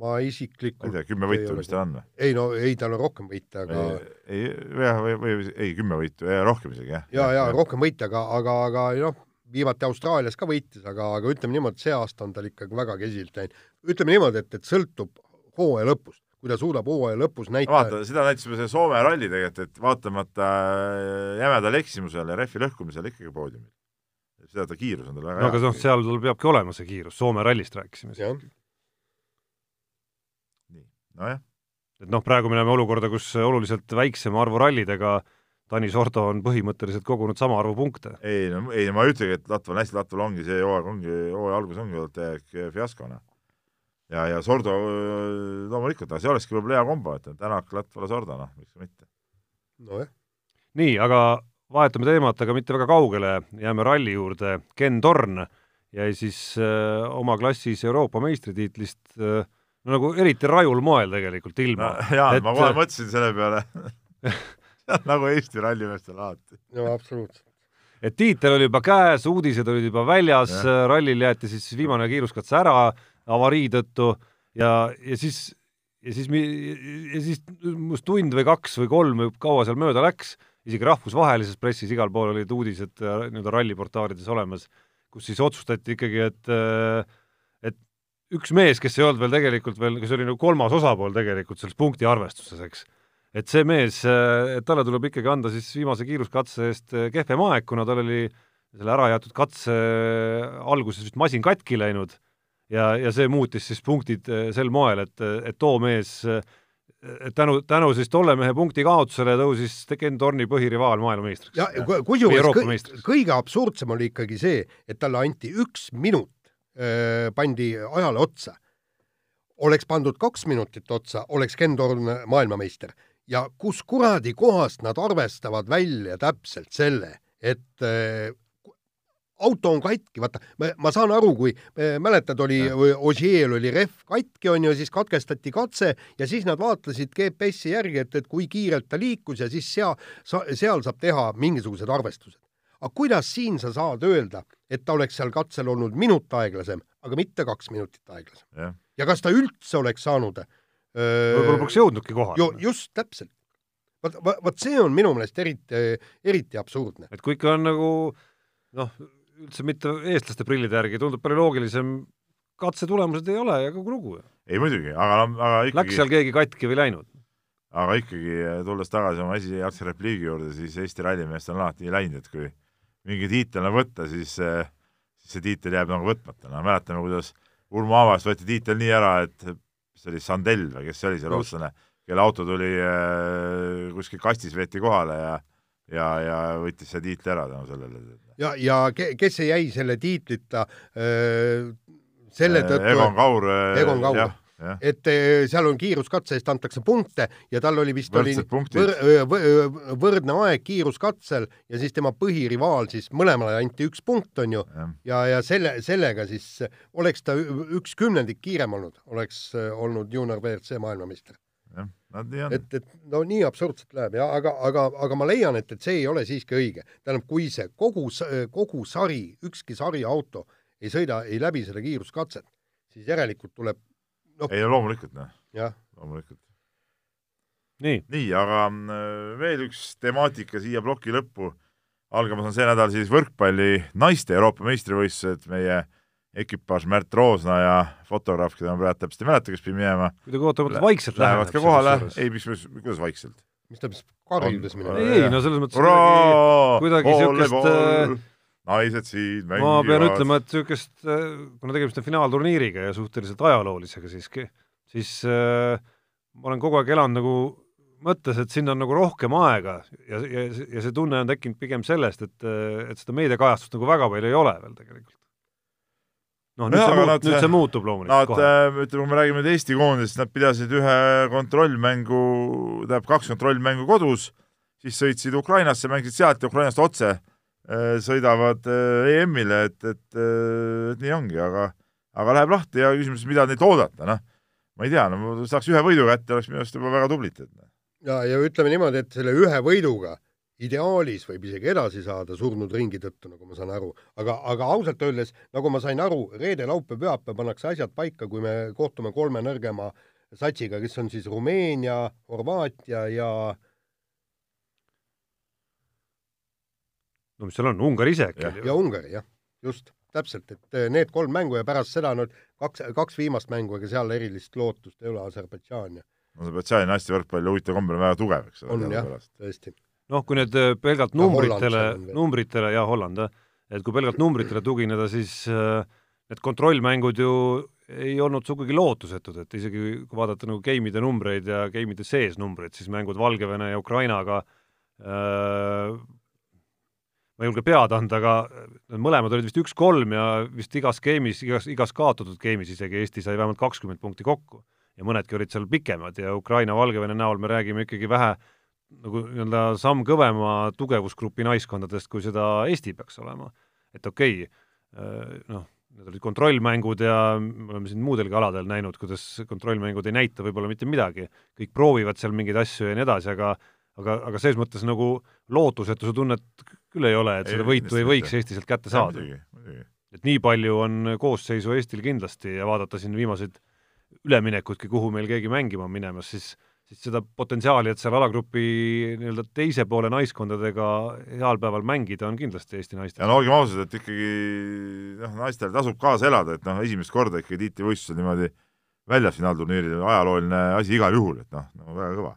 ma isiklikult ma ei tea, kümme võitu vist tal on või? ei no ei, tal on rohkem võite, aga ei, jah, või, või ei, kümme võitu, rohkem isegi, jah. ja, ja, ja rohkem võite, aga, aga, aga noh, viimati Austraalias ka võitis, aga, aga ütleme niimoodi, see aasta on tal ikkagi väga kesilt läinud. ütleme niimoodi, et, et sõltub hooaja lõpust, kui ta suudab hooaja lõpus näita vaata, seda näitas juba see Soome ralli tegelikult, et vaatamata jämedal eksimusel ja rehvi lõhkumisel ikkagi poodiumil. seda ta kiirus on tal väga no, hea. aga noh, seal tal peabki olema see kiirus, Soome rallist rääkisime siin nojah. et noh, praegu me näeme olukorda, kus oluliselt väiksema arvu rallidega Tanis Ordo on põhimõtteliselt kogunud sama arvu punkte. ei no, ei no ma ei ütlegi, et Latval, hästi Latval ongi see hooaeg ongi, hooaja algus ongi olnud täielik fiasko, noh. ja, ja Sordo loomulikult, aga see olekski võib-olla hea kombo, et Tänak, Latval ja Sordo, noh, miks mitte. nojah. nii, aga vahetame teemat, aga mitte väga kaugele, jääme ralli juurde, Ken Torn jäi siis äh, oma klassis Euroopa meistritiitlist äh, no nagu eriti rajul moel tegelikult ilma no,. jaa et..., ma kohe mõtlesin selle peale nagu Eesti rallimeestel alati. no absoluutselt. et tiitel oli juba käes, uudised olid juba väljas, rallil jäeti siis viimane kiiruskatse ära avarii tõttu ja, ja siis, ja siis, ja siis must tund või kaks või kolm või kaua seal mööda läks, isegi rahvusvahelises pressis igal pool olid uudised nii-öelda ralliportaalides olemas, kus siis otsustati ikkagi, et äh, üks mees, kes ei olnud veel tegelikult veel, kes oli nagu kolmas osapool tegelikult selles punkti arvestuses, eks, et see mees, et talle tuleb ikkagi anda siis viimase kiiruskatse eest kehvem aeg, kuna tal oli selle ära jäetud katse alguses vist masin katki läinud ja, ja see muutis siis punktid sel moel, et, et too mees tänu, tänu siis tolle mehe punkti kaotusele tõusis Ken Torni põhirivaal maailmameistriks. ja kusjuures kõige absurdsem oli ikkagi see, et talle anti üks minut pandi ajale otsa. oleks pandud kaks minutit otsa, oleks Ken Torn maailmameister. Ja kus kuradi kohast nad arvestavad välja täpselt selle, et äh, auto on katki, vaata, ma saan aru, kui mäletad, oli, Ogier oli rehv katki, on ju, siis katkestati katse ja siis nad vaatasid GPS-i järgi, et, et kui kiirelt ta liikus ja siis seal, seal saab teha mingisugused arvestused. Aga kuidas siin sa saad öelda, et ta oleks seal katsel olnud minut aeglasem, aga mitte kaks minutit aeglasem? Ja kas ta üldse oleks saanud võib-olla poleks jõudnudki kohale. just, täpselt. vot, vot see on minu meelest eriti, eriti absurdne. et kui ikka on nagu noh, üldse mitte eestlaste prillide järgi, tundub palju loogilisem, katse tulemused ei ole ja kogu lugu. ei muidugi, aga, aga ikkagi Läks seal keegi katki või läinud? aga ikkagi, tulles tagasi oma esialgse repliigi juurde, siis Eesti rallimeestel on alati nii läinud, et kui mingi tiitel on võtta, siis, siis see tiitel jääb nagu võtmata, noh mäletame, kuidas Urmo Avast võeti tiitel nii ära, et see oli Sandell või kes see oli, see rootslane, kelle auto tuli äh, kuskil kastis veeti kohale ja ja, ja võttis see tiitli ära tänu sellele. ja, ja kes jäi selle tiitlita äh, selle tõttu Egon Kaur, Egon Kaur, et eh, seal on kiiruskatse eest antakse punkte ja tal oli vist Võrdsed oli võr, võr, võrdne aeg kiiruskatsel ja siis tema põhirivaal siis mõlemale anti üks punkt, on ju, ja, ja, selle, sellega siis oleks ta üks kümnendik kiirem olnud, oleks olnud juunior WRC maailmameister. et, et no nii absurdselt läheb ja aga, aga, aga ma leian, et, et see ei ole siiski õige. tähendab, kui see kogu, kogu sari, ükski sariauto ei sõida, ei läbi seda kiiruskatset, siis järelikult tuleb noh. ei no loomulikult noh. loomulikult. nii, nii, aga äh, veel üks temaatika siia ploki lõppu. algamas on see nädal siis võrkpalli naiste Euroopa meistrivõistlused, meie ekipaaž Märt Roosna ja fotograaf, keda ma praegu täpselt ei mäleta, kes pidi minema. kuidagi ootamatult vaikselt lähevad ka kohale, ei, mis, kuidas vaikselt? mis tähendab, karjudes minema? ei, no selles mõttes kuidagi, kuidagi niisugust äh, naised siin mängivad. ma pean ütlema, et niisugust, äh, kuna tegemist on finaalturniiriga ja suhteliselt ajaloolisega siiski, siis äh, ma olen kogu aeg elanud nagu mõttes, et sinna on nagu rohkem aega ja, ja, ja see tunne on tekkinud pigem sellest, et, et seda meediakajastust nagu väga palju ei ole veel tegelikult noh, nüüd, see, muut, nüüd see muutub loomulikult kohe. Äh, ütleme, kui me räägime nüüd Eesti koondisest, nad pidasid ühe kontrollmängu, tähendab kaks kontrollmängu kodus, siis sõitsid Ukrainasse, mängisid sealt ja Ukrainast otse äh, sõidavad äh, EM-ile, et, et, et nii ongi, aga aga läheb lahti ja küsimus, mida neilt oodata, noh. ma ei tea, no saaks ühe võidu kätte, oleks minu arust juba väga tublit. ja, ja ütleme niimoodi, et selle ühe võiduga ideaalis võib isegi edasi saada surnud ringi tõttu, nagu ma saan aru, aga, aga ausalt öeldes, nagu ma sain aru, reede, laupäev, pühapäev pannakse asjad paika, kui me kohtume kolme nõrgema satsiga, kes on siis Rumeenia, Horvaatia ja no mis seal on, Ungari ise äkki? ja Ungari, jah, just, täpselt, et eh, need kolm mängu ja pärast seda nüüd kaks, kaks viimast mängu, ega seal erilist lootust ei ole, Aserbaidžaan ja Aserbaidžaani naiste võrkpall huvitaval kombel on väga tugev, eks ole. on jah, tõesti. Noh, kui need äh, pelgalt numbritele, numbritele ja Holland, et kui pelgalt numbritele tugineda, siis äh, need kontrollmängud ju ei olnud sugugi lootusetud, et isegi kui vaadata nagu game'ide numbreid ja game'ide sees numbreid, siis mängud Valgevene ja Ukrainaga äh, ma ei julge pead anda, aga need mõlemad olid vist üks-kolm ja vist igas game'is, igas, igas kaotatud game'is isegi Eesti sai vähemalt kakskümmend punkti kokku. ja mõnedki olid seal pikemad ja Ukraina-Valgevene näol me räägime ikkagi vähe nagu nii-öelda samm kõvema tugevusgrupi naiskondadest, kui seda Eesti peaks olema. et okei okay,, äh, noh, need olid kontrollmängud ja me oleme siin muudelgi aladel näinud, kuidas kontrollmängud ei näita võib-olla mitte midagi, kõik proovivad seal mingeid asju ja nii edasi, aga aga, aga selles mõttes nagu lootusetuse tunnet küll ei ole, et ei, seda võitu ei võiks Eesti sealt kätte saada. et nii palju on koosseisu Eestil kindlasti ja vaadata siin viimaseid üleminekutki, kuhu meil keegi mängima on minemas, siis siis seda potentsiaali, et seal alagrupi nii-öelda teise poole naiskondadega heal päeval mängida, on kindlasti Eesti naistel. ja no olgem ausad, et ikkagi noh, naistel tasub kaasa elada, et noh, esimest korda ikkagi tiitlivõistlusel niimoodi väljas finaalturniiril, ajalooline asi igal juhul, et noh, no väga kõva.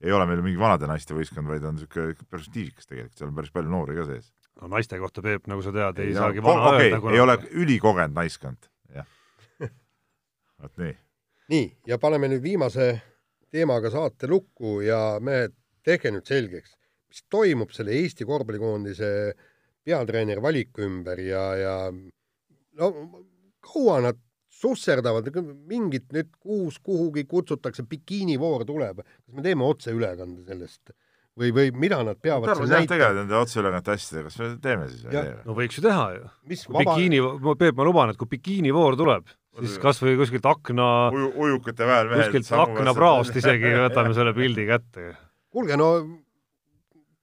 Ei ole meil mingi vanade naiste võistkond, vaid on niisugune perspektiivikas tegelikult, seal on päris palju noori ka sees. no naiste kohta, Peep, nagu sa tead, ei, ei saagi vana okay, öelda kuna... ei ole ülikogenud naiskond, jah. vot nii. nii, ja paneme nüüd viimase teemaga saate lukku ja mehed, tehke nüüd selgeks, mis toimub selle Eesti korvpallikoondise peatreeneri valiku ümber ja, ja no kaua nad susserdavad, mingit nüüd kuus kuhugi kutsutakse, bikiinivoor tuleb, kas me teeme otseülekande sellest või, või mida nad peavad seal näitama? tegeleda nende otseülekannete asjadega, kas me teeme siis või ei tee? no võiks ju teha ju. Vaba... bikiini, Peep, ma luban, et kui bikiinivoor tuleb, siis kas või kuskilt akna Uju, ujukate vahel mehed kuskilt aknapraost isegi võtame selle pildi kätte. kuulge, no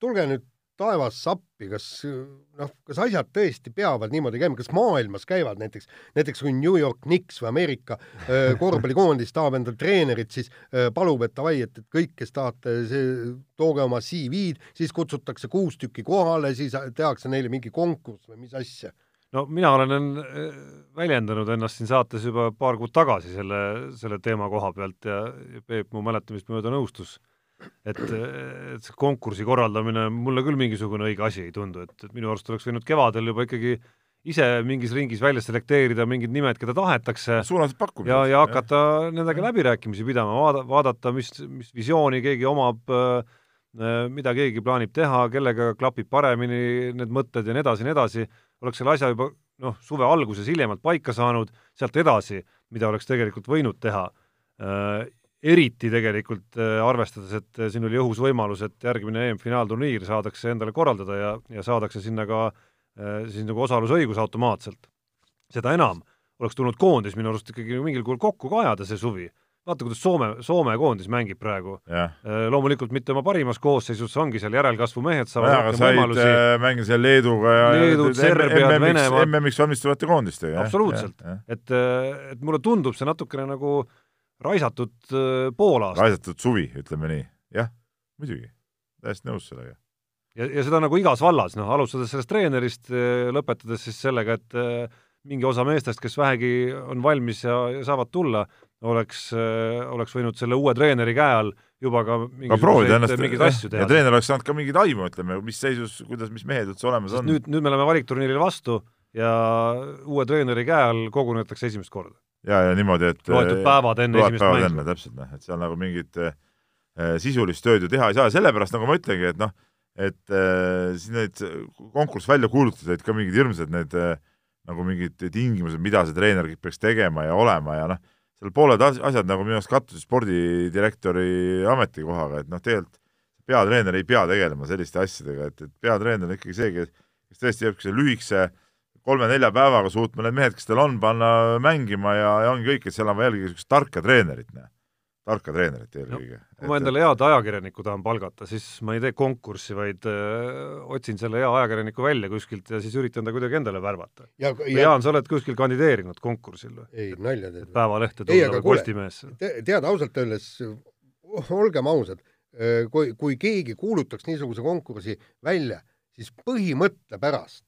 tulge nüüd taevas appi, kas noh, kas asjad tõesti peavad niimoodi käima, kas maailmas käivad näiteks, näiteks kui New York Knicks või Ameerika korvpallikoondis tahab endale treenerit, siis palub, et davai, et, et kõik, kes tahate, tooge oma CV-d, siis kutsutakse kuus tükki kohale, siis tehakse neile mingi konkurss või mis asja. No mina olen väljendanud ennast siin saates juba paar kuud tagasi selle, selle teema koha pealt ja, ja Peep mu mäletamist mööda nõustus, et, et see konkursi korraldamine mulle küll mingisugune õige asi ei tundu, et, et minu arust oleks võinud kevadel juba ikkagi ise mingis ringis välja selekteerida mingid nimed, keda tahetakse suunatud pakkumine. ja, ja hakata jah. nendega läbirääkimisi pidama, vaada, vaadata, mis, mis visiooni keegi omab, äh, mida keegi plaanib teha, kellega klapib paremini need mõtted ja nii edasi ja nii edasi oleks selle asja juba noh, suve alguses hiljemalt paika saanud, sealt edasi, mida oleks tegelikult võinud teha äh,, eriti tegelikult äh, arvestades, et äh, siin oli õhus võimalus, et järgmine EM-finaalturniir saadakse endale korraldada ja, ja saadakse sinna ka äh, siis nagu osalusõigus automaatselt. seda enam oleks tulnud koondis minu arust ikkagi mingil kujul kokku ka ajada see suvi. vaata, kuidas Soome, Soome koondis mängib praegu. loomulikult mitte oma parimas koosseisus, ongi seal järelkasvu mehed, saavad rohkem võimalusi. mängida seal Leeduga ja Leedud, Serbiad, Venemaad. MM-iks valmistuvate koondistega. absoluutselt, et, et mulle tundub see natukene nagu raisatud poolaasta. raisatud suvi, ütleme nii, jah, muidugi, täiesti nõus sellega ja, ja seda nagu igas vallas, noh, alustades sellest treenerist, lõpetades siis sellega, et mingi osa meestest, kes vähegi on valmis ja, ja saavad tulla, oleks, oleks võinud selle uue treeneri käe all juba ka mingisuguseid mingeid asju teha. ja treener oleks saanud ka mingit aimu, ütleme, mis seisus, kuidas, mis mehed üldse olemas Sest on. nüüd, nüüd me oleme valikturniiril vastu ja uue treeneri käe all kogunetakse esimest korda. Ja, ja niimoodi, et loetud päevad enne esimest mängu. täpselt, noh, et seal nagu mingit äh, sisulist tööd ju teha ei saa, sellepärast nagu ma ütlengi, et noh, et äh, siin neid konkurss välja kuulutades olid ka mingid hirmsad need äh, nagu mingid tingimused, mida see treener peaks tegema ja olema ja noh, seal pooled asjad nagu minu arust kattusid spordidirektori ametikohaga, et noh, tegelikult peatreener ei pea tegelema selliste asjadega, et, et peatreener on ikkagi see, kes, kes tõesti peab selle lühikese kolme-nelja päevaga suutma need mehed, kes tal on, panna mängima ja, ja ongi kõik, et seal on jällegi niisugust tarka treenerit, noh tarka treenerit eelkõige no,. kui ma endale head ajakirjanikku tahan palgata, siis ma ei tee konkurssi, vaid öö, otsin selle hea ajakirjaniku välja kuskilt ja siis üritan ta kuidagi endale värvata. Ja... Jaan, sa oled kuskil kandideerinud konkursil või? ei, nalja teed. päevalehte tulla Postimehesse te,? tead, ausalt öeldes, olgem ausad, kui, kui keegi kuulutaks niisuguse konkursi välja, siis põhimõtte pärast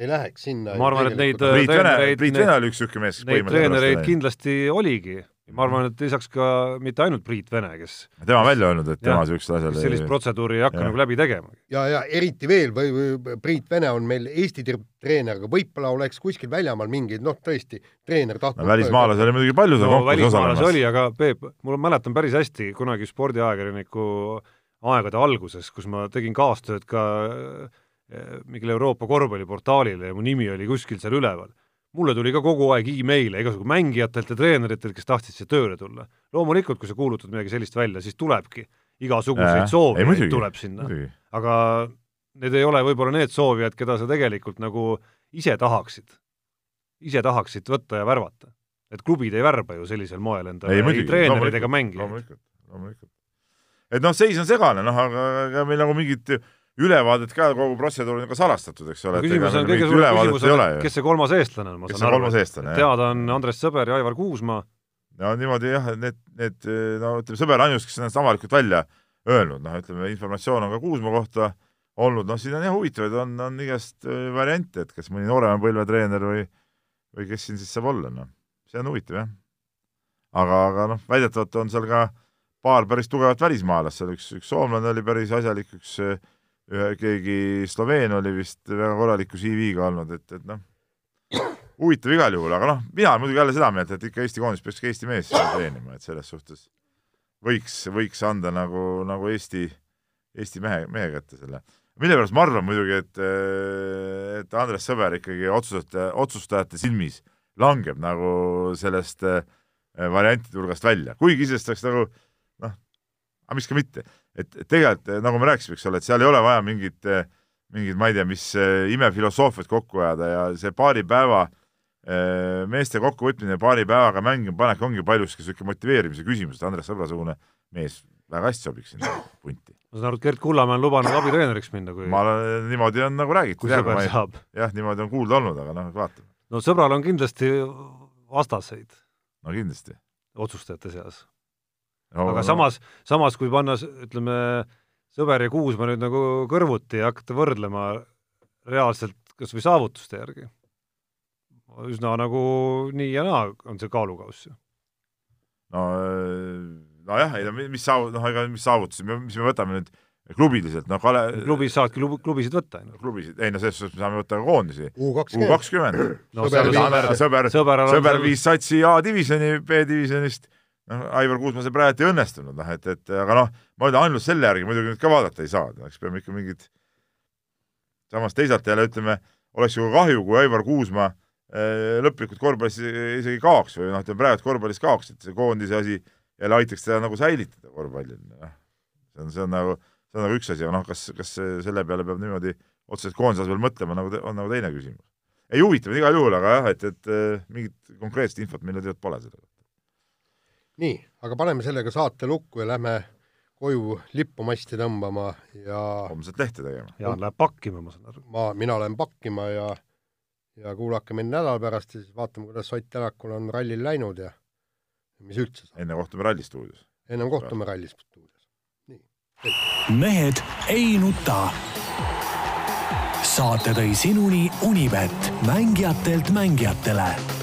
ei läheks sinna ma arvan, et neid Priit Vene, Priit Vene oli üks niisugune mees, kes neid treenereid kindlasti oligi. Ma arvan, et lisaks ka mitte ainult Priit Vene, kes tema välja öelnud, et tema niisugusel asjal sellist protseduuri ei hakka nagu läbi tegema. ja, ja eriti veel või, või Priit Vene on meil Eesti treener, aga võib-olla oleks kuskil väljamaal mingi noh, tõesti, treener tahtnud no, välismaalasi oli muidugi palju seal no, konkursis osalemas. oli, aga Peep, mul mäletan päris hästi kunagi spordiajakirjaniku aegade alguses, kus ma tegin kaastööd ka eh, mingile Euroopa korvpalliportaalile ja mu nimi oli kuskil seal üleval mulle tuli ka kogu aeg email'e igasugu mängijatelt ja treeneritelt, kes tahtsid siia tööle tulla. loomulikult, kui sa kuulutad midagi sellist välja, siis tulebki igasuguseid soovijaid tuleb sinna. aga need ei ole võib-olla need soovijad, keda sa tegelikult nagu ise tahaksid, ise tahaksid võtta ja värvata. et klubid ei värba ju sellisel moel endale ei, ei treenereid ega mängijaid. loomulikult, loomulikult. et noh, seis on segane, noh, aga ega meil nagu mingit ülevaadet ka, kogu protseduur on ka salastatud, eks ole. küsimus on, kõige suurem küsimus on, kes see kolmas eestlane on, ma saan aru. teada on Andres Sõber ja Aivar Kuusmaa. no niimoodi jah, need, need no ütleme, Sõber ainus, kes on ennast avalikult välja öelnud, noh, ütleme, informatsioon on ka Kuusmaa kohta olnud, noh, siin on jah huvitavaid, on, on igast äh, variante, et kas mõni noorema põlve treener või, või kes siin siis saab olla, noh. see on huvitav, jah. aga, aga noh, väidetavalt on seal ka paar päris tugevat välismaalast, seal üks, üks soomlane oli päris asjalik, üks äh, ühe, keegi Sloveen oli vist väga korraliku CV-ga olnud, et, et noh, huvitav igal juhul, aga noh, mina olen muidugi jälle seda meelt, et ikka Eesti koondis peaks ka Eesti mees treenima, et selles suhtes võiks, võiks anda nagu, nagu Eesti, Eesti mehe, mehe kätte selle. mille pärast ma arvan muidugi, et, et Andres Sõber ikkagi otsustajate, otsustajate silmis langeb nagu sellest eh, variantide hulgast välja, kuigi iseenesest oleks nagu noh, aga miks ka mitte et tegelikult nagu me rääkisime, eks ole, et seal ei ole vaja mingit, mingit, ma ei tea, mis imefilosoofiat kokku ajada ja see paari päeva eh, meeste kokkuvõtmine paari päevaga mängima panek ongi paljuski niisugune motiveerimise küsimus, et Andres Sõbrasugune mees väga hästi sobiks sinna punti. ma saan aru, et Gerd Kullamäe on lubanud abitreeneriks minna, kui ma olen, niimoodi on nagu räägitud. sõber saab. jah, niimoodi on kuulda olnud, aga noh, vaatame. no sõbral on kindlasti vastaseid. no kindlasti. otsustajate seas no, aga samas, samas kui panna, ütleme, Sõber ja Kuusma nüüd nagu kõrvuti ja hakata võrdlema reaalselt kas või saavutuste järgi, üsna nagu nii ja naa on see kaalukauss ju. no nojah, ei no mis saav-, noh, ega mis saavutusi, mis me võtame nüüd klubiliselt, noh Kale klubis saadki klubi, klubisid võtta, on ju. klubisid, ei no selles suhtes me saame võtta ka koondisi. U kakskümmend. no sõber, sõber, sõber, sõber viis satsi A-divisjoni B-divisjonist noh, Aivar Kuusma see praegu ei õnnestunud, noh et, et aga noh, ma ütlen ainult selle järgi muidugi nüüd ka vaadata ei saa, eks peame ikka mingid, samas teisalt jälle ütleme, oleks ju kahju, kui Aivar Kuusma äh, lõplikult korvpallis isegi kaoks või noh, ütleme praegu korvpallis kaoks, et see koondise asi jälle aitaks teda nagu säilitada korvpallil, noh. see on, see on nagu, see on nagu üks asi, aga noh, kas, kas selle peale peab niimoodi otseselt koondise asemel mõtlema, nagu, on nagu teine küsimus. ei huvitav igal juhul, aga jah, et, et mingit konkreetset infot meil tegelikult pole selle kohta nii, aga paneme sellega saate lukku ja lähme koju lippumasti tõmbama ja homset lehte tegema. Jaan läheb pakkima, ma saan aru. ma, mina lähen pakkima ja ja kuulake mind nädala pärast ja siis vaatame, kuidas Ott Tänakul on rallil läinud ja mis üldse saab. enne kohtume Ralli stuudios. ennem kohtume Ralli stuudios. nii. mehed ei nuta. saate tõi sinuni Unibet, mängijatelt mängijatele